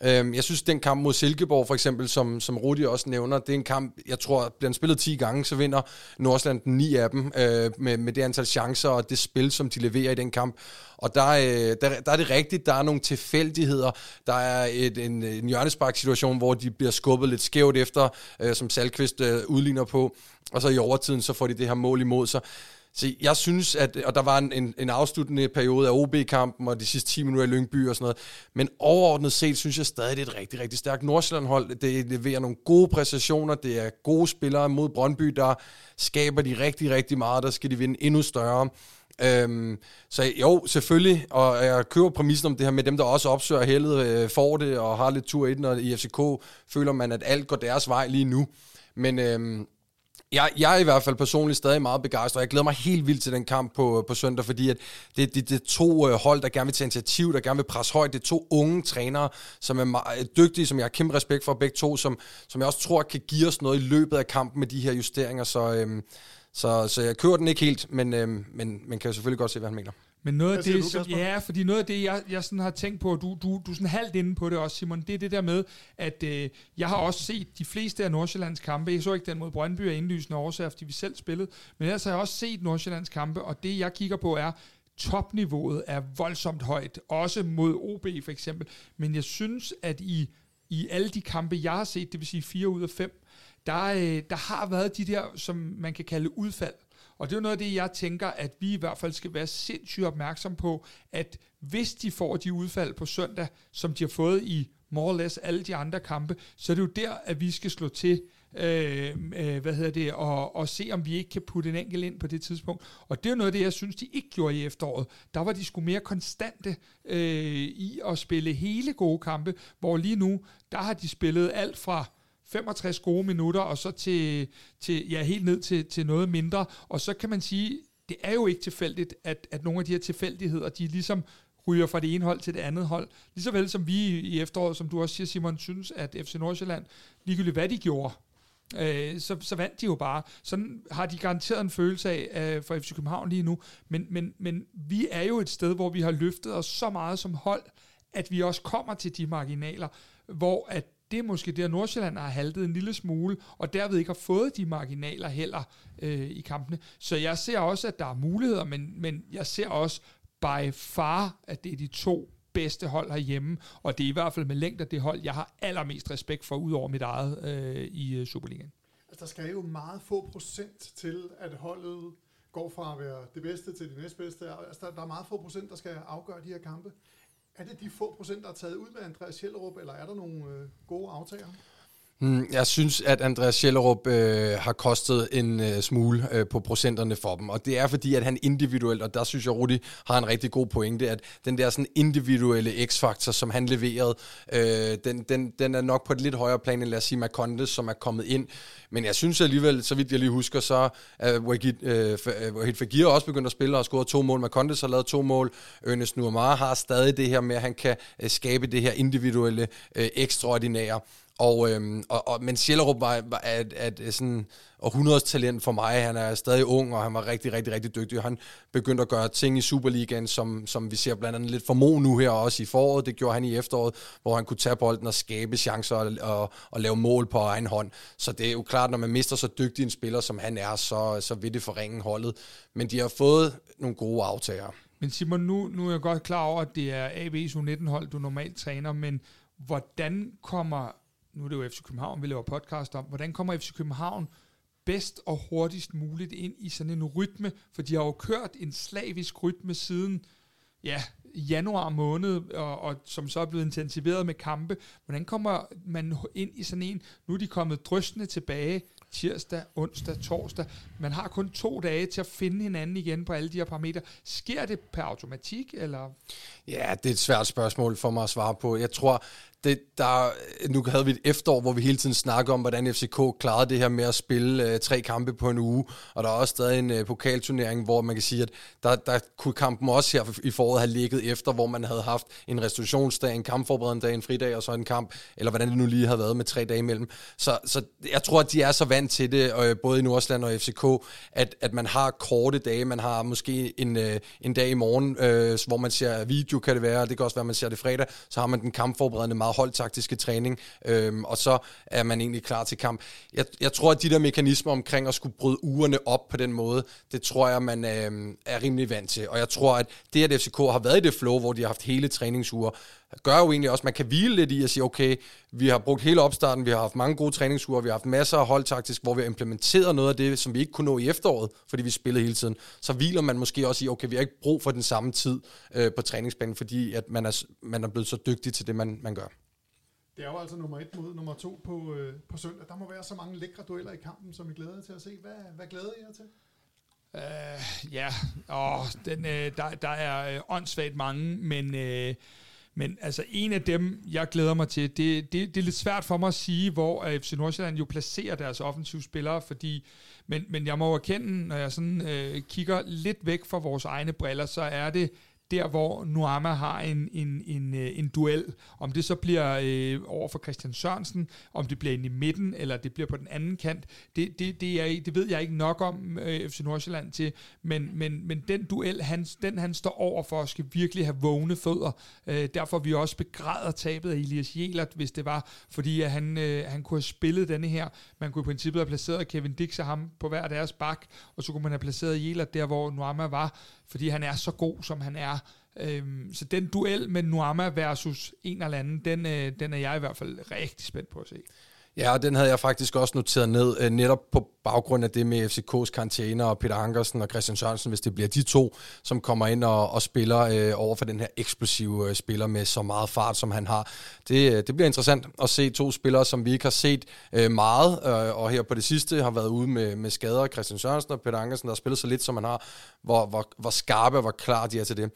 Øhm, jeg synes, den kamp mod Silkeborg, for eksempel, som, som Rudi også nævner, det er en kamp, jeg tror, bliver spillet 10 gange, så vinder Nordsjælland ni af dem, øh, med, med det antal chancer og det spil, som de leverer i den kamp. Og der, øh, der, der er det rigtigt, der er nogle tilfældigheder. Der er et, en, en hjørnespark-situation, hvor de bliver skubbet lidt skævt efter, øh, som Salkvist øh, udligner på, og så i overtiden, så får de det her mål imod sig. Så jeg synes, at og der var en, en, en afsluttende periode af OB-kampen, og de sidste 10 minutter i Lyngby og sådan noget. Men overordnet set, synes jeg stadig, det er et rigtig, rigtig stærkt Nordsjælland-hold. Det leverer nogle gode præstationer, det er gode spillere mod Brøndby, der skaber de rigtig, rigtig meget, der skal de vinde endnu større. Øhm, så jo, selvfølgelig, og jeg køber præmissen om det her med dem, der også opsøger heldet, øh, får det og har lidt tur i den, og i FCK føler man, at alt går deres vej lige nu. Men øhm, jeg, jeg er i hvert fald personligt stadig meget begejstret, og jeg glæder mig helt vildt til den kamp på, på søndag, fordi at det, det, det er to øh, hold, der gerne vil tage initiativ, der gerne vil presse højt. Det er to unge trænere, som er meget øh, dygtige, som jeg har kæmpe respekt for begge to, som, som jeg også tror kan give os noget i løbet af kampen med de her justeringer. Så, øhm, så, så jeg kører den ikke helt, men, øhm, men, man kan jo selvfølgelig godt se, hvad han mener. Men noget af det, som, ja, fordi noget af det, jeg, jeg sådan har tænkt på, du, du, du er sådan halvt inde på det også, Simon, det er det der med, at øh, jeg har også set de fleste af Nordsjællands kampe. Jeg så ikke den mod Brøndby af indlysende årsager, fordi vi selv spillede, men ellers har jeg også set Nordsjællands kampe, og det jeg kigger på er, topniveauet er voldsomt højt, også mod OB for eksempel, men jeg synes, at i, i alle de kampe, jeg har set, det vil sige 4 ud af 5, der, øh, der har været de der, som man kan kalde udfald. Og det er jo noget af det, jeg tænker, at vi i hvert fald skal være sindssygt opmærksom på, at hvis de får de udfald på søndag, som de har fået i more or less alle de andre kampe, så er det jo der, at vi skal slå til, øh, øh, hvad hedder det, og, og se, om vi ikke kan putte en enkelt ind på det tidspunkt. Og det er jo noget af det, jeg synes, de ikke gjorde i efteråret. Der var de sgu mere konstante øh, i at spille hele gode kampe, hvor lige nu, der har de spillet alt fra 65 gode minutter, og så til, til ja, helt ned til, til noget mindre. Og så kan man sige, det er jo ikke tilfældigt, at, at nogle af de her tilfældigheder, de ligesom ryger fra det ene hold til det andet hold. Ligeså vel som vi i efteråret, som du også siger, Simon, synes, at FC Nordsjælland, ligegyldigt hvad de gjorde, øh, så, så vandt de jo bare. Sådan har de garanteret en følelse af øh, for FC København lige nu. Men, men, men vi er jo et sted, hvor vi har løftet os så meget som hold, at vi også kommer til de marginaler, hvor at det er måske der, Nordsjælland har haltet en lille smule, og derved ikke har fået de marginaler heller øh, i kampene. Så jeg ser også, at der er muligheder, men, men jeg ser også by far, at det er de to bedste hold herhjemme, og det er i hvert fald med længder det hold, jeg har allermest respekt for, ud over mit eget øh, i øh, Superligaen. Altså, der skal jo meget få procent til, at holdet går fra at være det bedste til det næstbedste. Altså, der, der er meget få procent, der skal afgøre de her kampe. Er det de få procent, der er taget ud med Andreas Hellerup, eller er der nogle øh, gode aftager? Hmm, jeg synes, at Andreas Schellerup øh, har kostet en øh, smule øh, på procenterne for dem, og det er fordi, at han individuelt, og der synes jeg, Rudi har en rigtig god pointe, at den der sådan individuelle x-faktor, som han leverede, øh, den, den, den er nok på et lidt højere plan end lad os sige Maconte, som er kommet ind. Men jeg synes alligevel, så vidt jeg lige husker, så er Wahid, øh, øh Wahid Fagir også begyndt at spille og score to mål. Maconte har lavet to mål. Ernest Nuamara har stadig det her med, at han kan øh, skabe det her individuelle, øh, ekstraordinære. Og, øhm, og, og, men Sjællerup var, var at, at øh, sådan århundredes talent for mig. Han er stadig ung, og han var rigtig, rigtig, rigtig dygtig. Han begyndte at gøre ting i Superligaen, som, som vi ser blandt andet lidt for Mo nu her også i foråret. Det gjorde han i efteråret, hvor han kunne tage bolden og skabe chancer og, og, og lave mål på egen hånd. Så det er jo klart, når man mister så dygtig en spiller, som han er, så, så vil det forringe holdet. Men de har fået nogle gode aftager. Men Simon, nu, nu er jeg godt klar over, at det er AB's U19-hold, du normalt træner, men hvordan kommer nu er det jo FC København, vi laver podcast om, hvordan kommer FC København bedst og hurtigst muligt ind i sådan en rytme, for de har jo kørt en slavisk rytme siden, ja, januar måned, og, og som så er blevet intensiveret med kampe. Hvordan kommer man ind i sådan en? Nu er de kommet drøstende tilbage tirsdag, onsdag, torsdag. Man har kun to dage til at finde hinanden igen på alle de her parametre. Sker det per automatik, eller? Ja, det er et svært spørgsmål for mig at svare på. Jeg tror, det, der, nu havde vi et efterår, hvor vi hele tiden snakker om, hvordan FCK klarede det her med at spille øh, tre kampe på en uge, og der er også stadig en øh, pokalturnering, hvor man kan sige, at der, der kunne kampen også her i foråret have ligget efter, hvor man havde haft en restitutionsdag, en kampforberedende dag, en fridag og så en kamp, eller hvordan det nu lige havde været med tre dage imellem. Så, så jeg tror, at de er så vant til det, øh, både i Nordsland og FCK, at, at man har korte dage, man har måske en, øh, en dag i morgen, øh, hvor man ser video, kan det være, det kan også være, at man ser det fredag, så har man den kampforberedende meget meget holdtaktiske træning, øhm, og så er man egentlig klar til kamp. Jeg, jeg tror, at de der mekanismer omkring at skulle bryde ugerne op på den måde, det tror jeg, man øhm, er rimelig vant til. Og jeg tror, at det, at FCK har været i det flow, hvor de har haft hele træningsuger, gør jo egentlig også, at man kan hvile lidt i at sige, okay, vi har brugt hele opstarten, vi har haft mange gode træningsuger, vi har haft masser af holdtaktisk, hvor vi har implementeret noget af det, som vi ikke kunne nå i efteråret, fordi vi spillede hele tiden. Så hviler man måske også i, okay, vi har ikke brug for den samme tid øh, på træningsbanen, fordi at man, er, man er blevet så dygtig til det, man, man gør. Det er jo altså nummer et mod nummer to på, øh, på søndag. Der må være så mange lækre dueller i kampen, som I glæder jer til at se. Hvad, hvad glæder I jer til? Uh, ja, oh, den, øh, der, der er øh, åndssvagt mange, men, øh, men altså en af dem, jeg glæder mig til, det, det, det er lidt svært for mig at sige, hvor FC Nordsjælland jo placerer deres offensive spillere, fordi, men, men jeg må erkende, når jeg sådan øh, kigger lidt væk fra vores egne briller, så er det der hvor Nuama har en, en, en, øh, en duel, om det så bliver øh, over for Christian Sørensen, om det bliver inde i midten, eller det bliver på den anden kant, det, det, det, er, det ved jeg ikke nok om øh, FC Nordsjælland til, men, men, men den duel, han, den han står over for, skal virkelig have vågne fødder. Øh, derfor vi også begræder tabet af Elias Jelert, hvis det var, fordi at han, øh, han kunne have spillet denne her. Man kunne i princippet have placeret Kevin Dix og ham på hver deres bak, og så kunne man have placeret Jelert der, hvor Nuama var, fordi han er så god, som han er. Øhm, så den duel med Nuama versus en eller anden, den, øh, den er jeg i hvert fald rigtig spændt på at se. Ja, og den havde jeg faktisk også noteret ned, øh, netop på baggrund af det med FCK's karantæner og Peter Ankersen og Christian Sørensen, hvis det bliver de to, som kommer ind og, og spiller øh, over for den her eksplosive øh, spiller med så meget fart, som han har. Det, øh, det bliver interessant at se to spillere, som vi ikke har set øh, meget, øh, og her på det sidste har været ude med, med skader. Christian Sørensen og Peter Ankersen, der har spillet så lidt, som han har, hvor, hvor, hvor skarpe og hvor klar de er til det.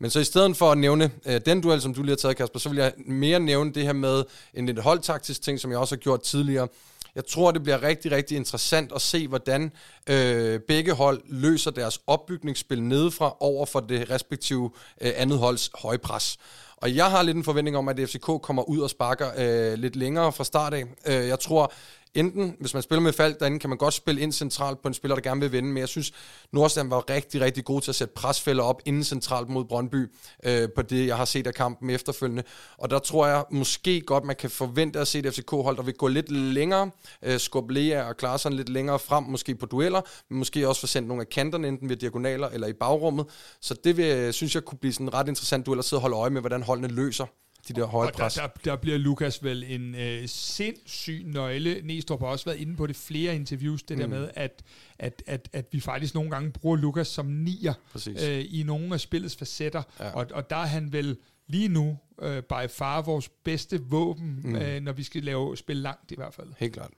Men så i stedet for at nævne øh, den duel, som du lige har taget, Kasper, så vil jeg mere nævne det her med en lidt holdtaktisk ting, som jeg også har gjort tidligere. Jeg tror, det bliver rigtig, rigtig interessant at se, hvordan øh, begge hold løser deres opbygningsspil nedefra over for det respektive øh, andet holds højpres. Og jeg har lidt en forventning om, at FCK kommer ud og sparker øh, lidt længere fra start af. Øh, jeg tror, enten, hvis man spiller med Falk derinde, kan man godt spille ind centralt på en spiller, der gerne vil vinde, men jeg synes, Nordsjælland var rigtig, rigtig god til at sætte presfælder op inden centralt mod Brøndby, øh, på det, jeg har set af kampen efterfølgende. Og der tror jeg måske godt, man kan forvente at se et FCK-hold, der vil gå lidt længere, øh, skubbe Lea og klare sig lidt længere frem, måske på dueller, men måske også få sendt nogle af kanterne, enten ved diagonaler eller i bagrummet. Så det vil, synes jeg kunne blive sådan en ret interessant duel at sidde og holde øje med, hvordan holdene løser de der høje pres. Der, der, der bliver Lukas vel en øh, sindssyg nøgle. Næstrup har også været inde på det flere interviews, det mm. der med, at, at, at, at vi faktisk nogle gange bruger Lukas som nier øh, i nogle af spillets facetter, ja. og, og der er han vel lige nu øh, by far vores bedste våben, mm. øh, når vi skal lave spil langt i hvert fald. Helt klart.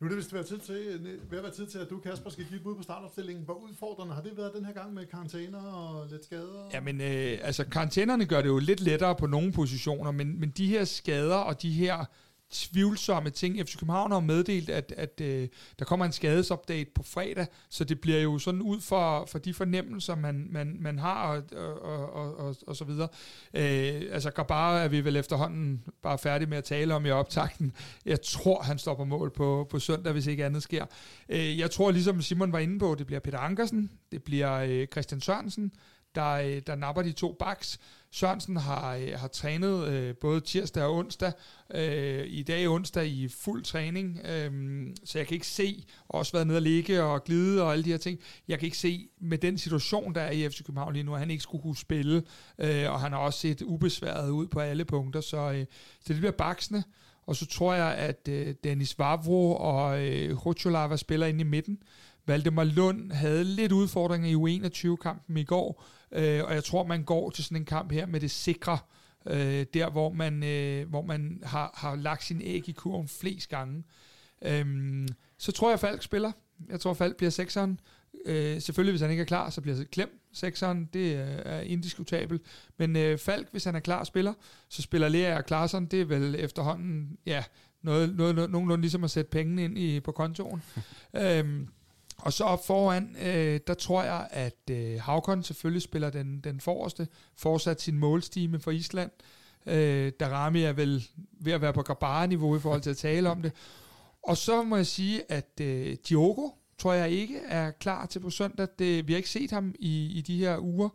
Nu er det vist været tid til, ved at være tid til, at du, Kasper, skal give et bud på startopstillingen. Hvor udfordrende har det været den her gang med karantæner og lidt skader? Jamen, øh, altså, karantænerne gør det jo lidt lettere på nogle positioner, men, men de her skader og de her tvivlsomme ting. FC København har meddelt, at, at øh, der kommer en skadesupdate på fredag, så det bliver jo sådan ud for, for de fornemmelser, man, man, man har og, og, og, og, og så videre. Øh, altså bare er vi vel efterhånden bare færdige med at tale om i optakten. Jeg tror, han står på mål på, på søndag, hvis ikke andet sker. Øh, jeg tror, ligesom Simon var inde på, det bliver Peter Ankersen, det bliver øh, Christian Sørensen, der, øh, der napper de to backs. Sørensen har, øh, har trænet øh, både tirsdag og onsdag. Øh, I dag onsdag i fuld træning, øh, så jeg kan ikke se, og også været nede og ligge og glide og alle de her ting, jeg kan ikke se med den situation, der er i FC København lige nu, at han ikke skulle kunne spille, øh, og han har også set ubesværet ud på alle punkter, så, øh, så det bliver baksende. Og så tror jeg, at øh, Dennis Vavro og øh, Hochulava spiller inde i midten. Valdemar Lund havde lidt udfordringer i U21-kampen i går, øh, og jeg tror, man går til sådan en kamp her med det sikre, øh, der hvor man, øh, hvor man har, har lagt sin æg i kurven flest gange. Øh, så tror jeg, Falk spiller. Jeg tror, Falk bliver sekseren. Øh, selvfølgelig, hvis han ikke er klar, så bliver det Klem sekseren. Det er indiskutabelt. Men øh, Falk, hvis han er klar spiller, så spiller Lea og Klaarsson. Det er vel efterhånden ja, noget, noget, noget, nogenlunde ligesom at sætte pengene ind i, på kontoen. øhm, og så op foran, øh, der tror jeg, at øh, Havkon selvfølgelig spiller den, den forreste, fortsat sin målstime for Island. Øh, Darami er vel ved at være på Grabara-niveau i forhold til at tale om det. Og så må jeg sige, at øh, Diogo, tror jeg ikke er klar til på søndag. Det, vi har ikke set ham i, i de her uger.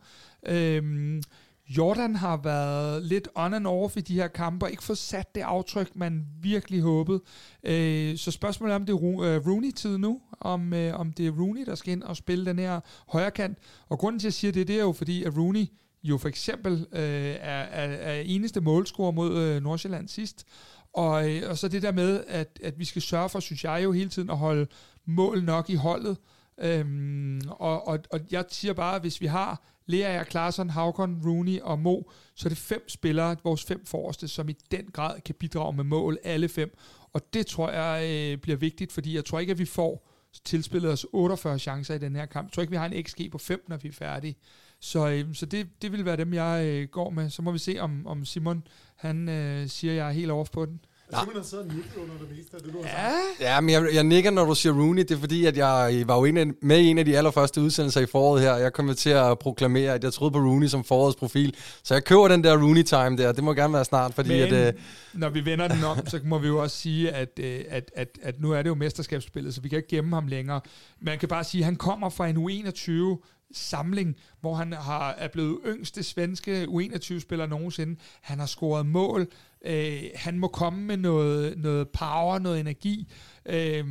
Øh, Jordan har været lidt on and off i de her kampe, og ikke fået sat det aftryk, man virkelig håbede. Øh, så spørgsmålet er, om det er øh, Rooney-tid nu, om, øh, om det er Rooney, der skal ind og spille den her højre kant. Og grunden til, at jeg siger det, det er jo fordi, at Rooney jo for eksempel øh, er, er, er eneste målscorer mod øh, Nordsjælland sidst. Og, øh, og så det der med, at, at vi skal sørge for, synes jeg jo hele tiden, at holde mål nok i holdet. Øhm, og, og, og jeg siger bare, at hvis vi har Lea, Klaarsson, Havkon, Rooney og Mo, så er det fem spillere, vores fem forreste, som i den grad kan bidrage med mål, alle fem. Og det tror jeg øh, bliver vigtigt, fordi jeg tror ikke, at vi får tilspillet os 48 chancer i den her kamp. Jeg tror ikke, vi har en XG på 5, når vi er færdige. Så, øh, så det, det vil være dem, jeg øh, går med. Så må vi se, om, om Simon han øh, siger, at jeg er helt off på den. Simon har siddet og nikket under det meste af det, du har Ja, sagt. Ja, men jeg, jeg nikker, når du siger Rooney. Det er fordi, at jeg var jo en af, med i en af de allerførste udsendelser i foråret her. Jeg kom til at proklamere, at jeg troede på Rooney som forårets profil. Så jeg køber den der Rooney-time der. Det må gerne være snart, fordi men at... Øh, når vi vender den om, så må vi jo også sige, at, øh, at, at, at nu er det jo mesterskabsspillet, så vi kan ikke gemme ham længere. Man kan bare sige, at han kommer fra en U21 samling, hvor han har, er blevet yngste svenske U21-spiller nogensinde. Han har scoret mål. Øh, han må komme med noget, noget power, noget energi. Øh,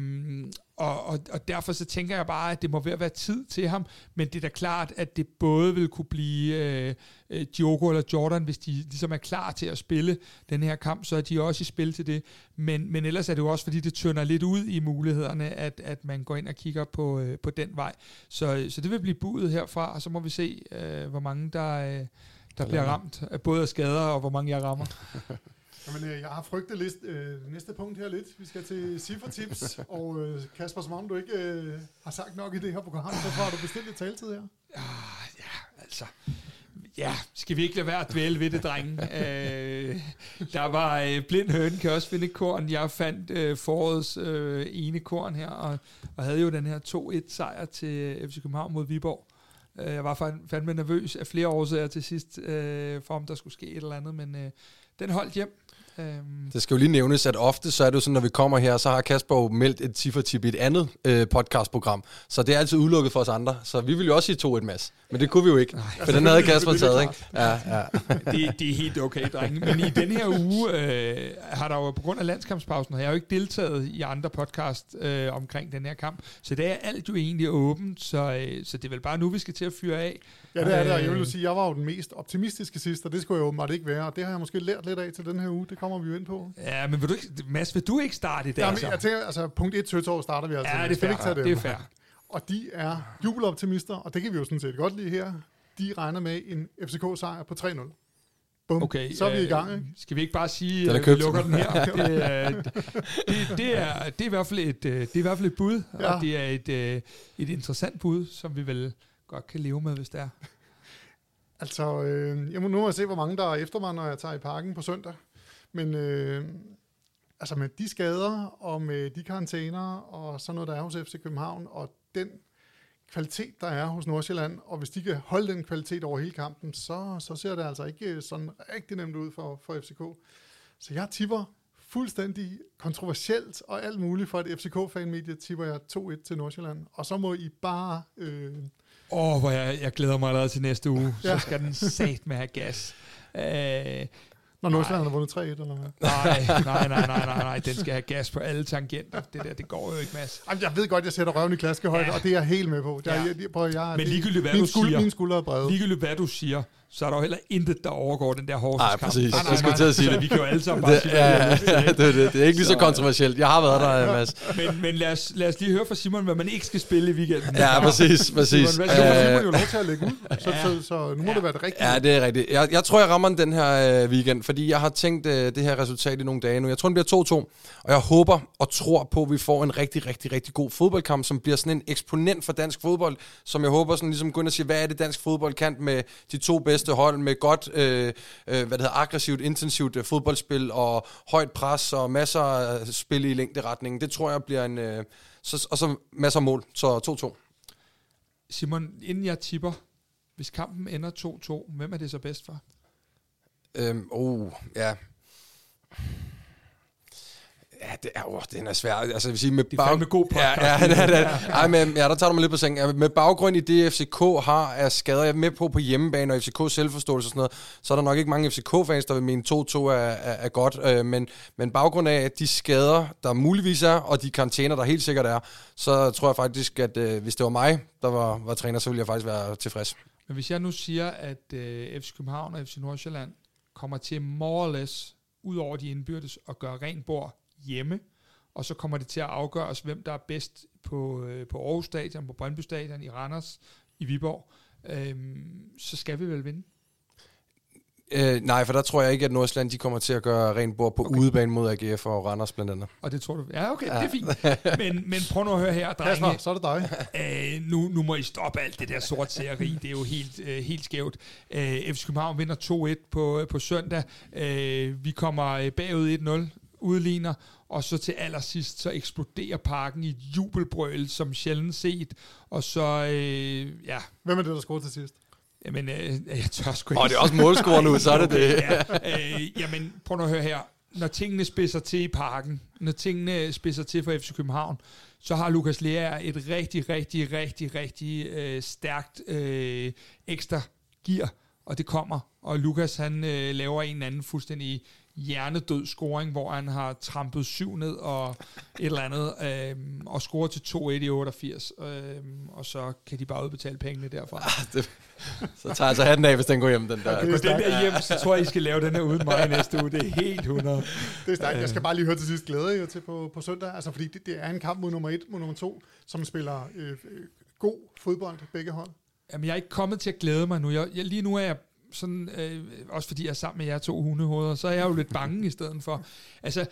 og, og, og derfor så tænker jeg bare, at det må være være tid til ham, men det er da klart, at det både vil kunne blive øh, øh, Diogo eller Jordan, hvis de ligesom er klar til at spille den her kamp, så er de også i spil til det. Men, men ellers er det jo også, fordi det tønder lidt ud i mulighederne, at, at man går ind og kigger på, øh, på den vej. Så, så det vil blive budet herfra, og så må vi se, øh, hvor mange der, øh, der bliver ramt, af både af skader og hvor mange jeg rammer. Jamen, øh, jeg har frygtet list, øh, næste punkt her lidt. Vi skal til cifretips, og øh, Kasper, som om du ikke øh, har sagt nok i det her program, så får du bestilt lidt taletid her. Ja, altså. Ja, skal vi ikke lade være at dvæle ved det, drenge? øh, der var øh, blind høne, kan også finde et korn. Jeg fandt øh, forårets øh, ene korn her, og, og havde jo den her 2-1 sejr til FC København mod Viborg. Øh, jeg var fand, fandme nervøs af flere årsager til sidst, øh, for om der skulle ske et eller andet, men øh, den holdt hjem. Øhm, Det skal jo lige nævnes, at ofte så er det jo sådan, når vi kommer her, så har Kasper jo meldt et ciffertip i et andet øh, podcastprogram. Så det er altid udelukket for os andre. Så vi ville jo også sige 2-1 mads. Men det kunne vi jo ikke. For den havde Kasper det er taget, ikke? Ja, ja. det, det er helt okay, drenge. Men i den her uge øh, har der jo på grund af landskampspausen, har jeg jo ikke deltaget i andre podcast øh, omkring den her kamp. Så det er alt jo egentlig åbent, så, øh, så det er vel bare nu, vi skal til at fyre af. Ja, det er det, og jeg vil jo Øh, sige, jeg var jo den mest optimistiske sidst, og det skulle jeg åbenbart ikke være, og det har jeg måske lært lidt af til den her uge, det kommer vi jo ind på. Ja, men vil du ikke, Mads, vil du ikke starte i dag? Jamen, så? jeg tænker, altså punkt 1 Tøtår starter vi altså. ja, det er vi fair. Det er fair. Og de er jubeloptimister, og det kan vi jo sådan set godt lide her. De regner med en FCK-sejr på 3-0. Bum, Okay, så er vi i øh, gang, ikke? Skal vi ikke bare sige, at vi købt. lukker den her? Det, er, det, det, er, det, er i hvert fald et, øh, det er i hvert fald et bud, Ja. og det er et, øh, et interessant bud, som vi vel godt kan leve med, hvis det er. Altså, øh, jeg må nu må jeg se, hvor mange der er efter mig, når jeg tager i parken på søndag. Men øh, altså med de skader, og med de karantæner, og sådan noget, der er hos FC København, og den kvalitet, der er hos Nordsjælland, og hvis de kan holde den kvalitet over hele kampen, så, så ser det altså ikke øh, sådan rigtig nemt ud for, for FCK. Så jeg tipper fuldstændig kontroversielt og alt muligt for et FCK-fanmedie, tipper jeg 2-1 til Nordsjælland. Og så må I bare... Øh, Åh, oh, hvor jeg, jeg glæder mig allerede til næste uge. Ja. Så skal den sat med have gas. Øh, når Nordsjælland har vundet 3-1, eller hvad? nej, nej, nej, nej, nej, nej. Den skal have gas på alle tangenter. Det der, det går jo ikke, Mads. Jamen, jeg ved godt, jeg sætter røven i klaskehøjde, Ja. og det er jeg helt med på. Jeg, Ja. jeg, jeg, prøv, jeg, Men ligegyldigt, hvad min du skuld, siger. Min skulder er brede. Ligegyldigt hvad du siger, så er der jo heller intet, der overgår den der hårde Nej, præcis. Jeg skulle til at sige Så det. vi kan jo alle sammen bare Det, sige, ja, ja, det, er det, det er ikke lige så Så- kontroversielt. Jeg har været der, Mads. ikke? Men, men lad, os, lad os lige høre fra Simon, hvad man ikke skal spille i weekenden. Ja, præcis, præcis. Simon, hvad får du? Simon jo lov til at lægge ud, så, så, så nu må det være det rigtige. Ja, det er rigtigt. Jeg, jeg tror, jeg rammer den den her øh, weekend, fordi jeg har tænkt øh, det her resultat i nogle dage nu. Jeg tror, den bliver 2-2, og jeg håber og tror på, at vi får en rigtig, rigtig, rigtig god fodboldkamp, som bliver sådan en eksponent for dansk fodbold, som jeg håber sådan ligesom går ind og siger, hvad er det dansk fodbold kan med de to bedste hold, med godt, øh, øh, hvad det hedder, aggressivt, intensivt øh, fodboldspil og højt pres og masser af spil i længderetningen. Det tror jeg bliver en... Øh, så, og så masser af mål, så 2-2. Simon, inden jeg tipper, hvis kampen ender 2-2, hvem er det så bedst for? Øhm, oh, ja. Ja, det er, oh, den er svær. Altså, jeg vil sige, med Det er fandme god podcast. Ja, ja, det er. Ej, men, ja, der tager du mig lidt på sengen. Ja, Med baggrund i det, FCK har af skader, jeg er med på på hjemmebane, og FCK selvforståelse og sådan noget, så er der nok ikke mange FCK-fans, der vil mene 2-2 er, er, er godt. Øh, men, men baggrund af at de skader, der muligvis er, og de karantæner, der helt sikkert er, så tror jeg faktisk, at øh, hvis det var mig, der var, var træner, så ville jeg faktisk være tilfreds. Men hvis jeg nu siger, at øh, FC København og FC Nordsjælland kommer til more or less, ud over de indbyrdes, at gøre rent bord hjemme, og så kommer det til at afgøres, hvem der er bedst på, øh, på Aarhus Stadion, på Brøndby Stadion, i Randers, i Viborg, øh, så skal vi vel vinde. Øh, nej, for der tror jeg ikke, at Nordsjælland de kommer til at gøre rent bord på okay. udebane mod AGF og Randers blandt andet. Og det tror du? Ja, okay, ja. det er fint. Men, men prøv nu at høre her, drenge. Kasper, så er det dig. Øh, nu, nu må I stoppe alt det der sort serie. Det er jo helt, øh, helt skævt. Øh, FC København vinder 2-1 på, på søndag. Øh, vi kommer øh, bagud 1-0 udligner, og så til allersidst, så eksploderer parken i et jubelbrøl, som sjældent set, og så, øh, ja. Hvem er det, der scorer til sidst? Jamen, øh, jeg tør sgu ikke. Og det er også målscorer nu, så er det det. ja, øh, jamen, prøv nu at høre her. Når tingene spidser til i parken, når tingene spidser til for FC København, så har Lukas Lea et rigtig, rigtig, rigtig, rigtig øh, stærkt øh, ekstra gear, og det kommer. Og Lukas, han øh, laver en eller anden fuldstændig hjernedød scoring, hvor han har trampet syv ned og et eller andet, øh, og scorer til 2-1 i 88, øh, og så kan de bare udbetale pengene derfra. Ah, det, så tager jeg så hatten af, hvis den går hjem, den der. Okay, den der hjem, så tror jeg, I skal lave den her uden mig næste uge. Det er helt 100. Det er stærkt. Jeg skal bare lige høre til sidst glæde jer til på, på søndag, altså fordi det, det er en kamp mod nummer 1 mod nummer 2, som spiller øh, øh, god fodbold, begge hold. Jamen, jeg er ikke kommet til at glæde mig nu. Jeg, jeg, lige nu er jeg sådan, øh, også fordi jeg er sammen med jer to hundehoveder, så er jeg jo lidt bange i stedet for. Altså,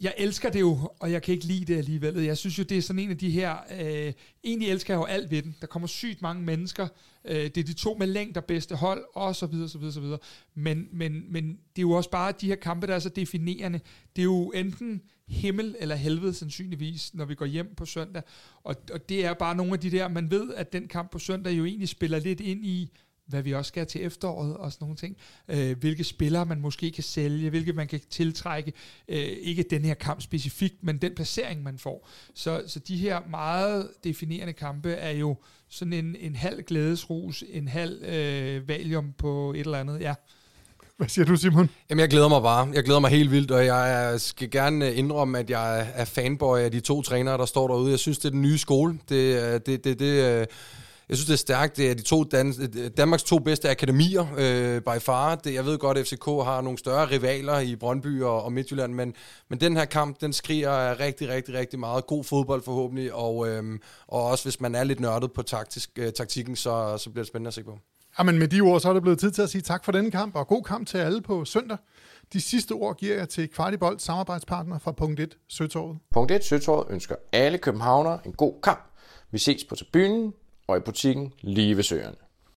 jeg elsker det jo, og jeg kan ikke lide det alligevel. Jeg synes jo, det er sådan en af de her... Øh, egentlig elsker jeg jo alt ved den. Der kommer sygt mange mennesker. Øh, det er de to med længder bedste hold, og så videre, så videre, så videre. Men, men, men det er jo også bare de her kampe, der er så definerende. Det er jo enten himmel eller helvede sandsynligvis, når vi går hjem på søndag. Og, og det er bare nogle af de der, man ved, at den kamp på søndag jo egentlig spiller lidt ind i, hvad vi også skal til efteråret og sådan nogle ting. Øh, hvilke spillere man måske kan sælge, hvilke man kan tiltrække. Øh, ikke den her kamp specifikt, men den placering, man får. Så, så de her meget definerende kampe er jo sådan en, en halv glædesrus, en halv øh, valium på et eller andet. Ja. Hvad siger du, Simon? Jamen, jeg glæder mig bare. Jeg glæder mig helt vildt, og jeg skal gerne indrømme, at jeg er fanboy af de to trænere, der står derude. Jeg synes, det er den nye skole. Det, det, det, det jeg synes, det er stærkt. Det er de to Dan- Danmarks to bedste akademier øh, by far. Det, jeg ved godt, at FCK har nogle større rivaler i Brøndby og, og Midtjylland, men, men den her kamp, den skriger rigtig, rigtig, rigtig meget god fodbold forhåbentlig, og, øhm, og også hvis man er lidt nørdet på taktisk, øh, taktikken, så, så bliver det spændende at se på. Jamen med de ord, så er det blevet tid til at sige tak for denne kamp, og god kamp til alle på søndag. De sidste ord giver jeg til Kvartibold samarbejdspartner fra Punkt 1 Søtorvet. Punkt 1 Søtorvet ønsker alle københavnere en god kamp. Vi ses på tribunen og i butikken lige ved søerne.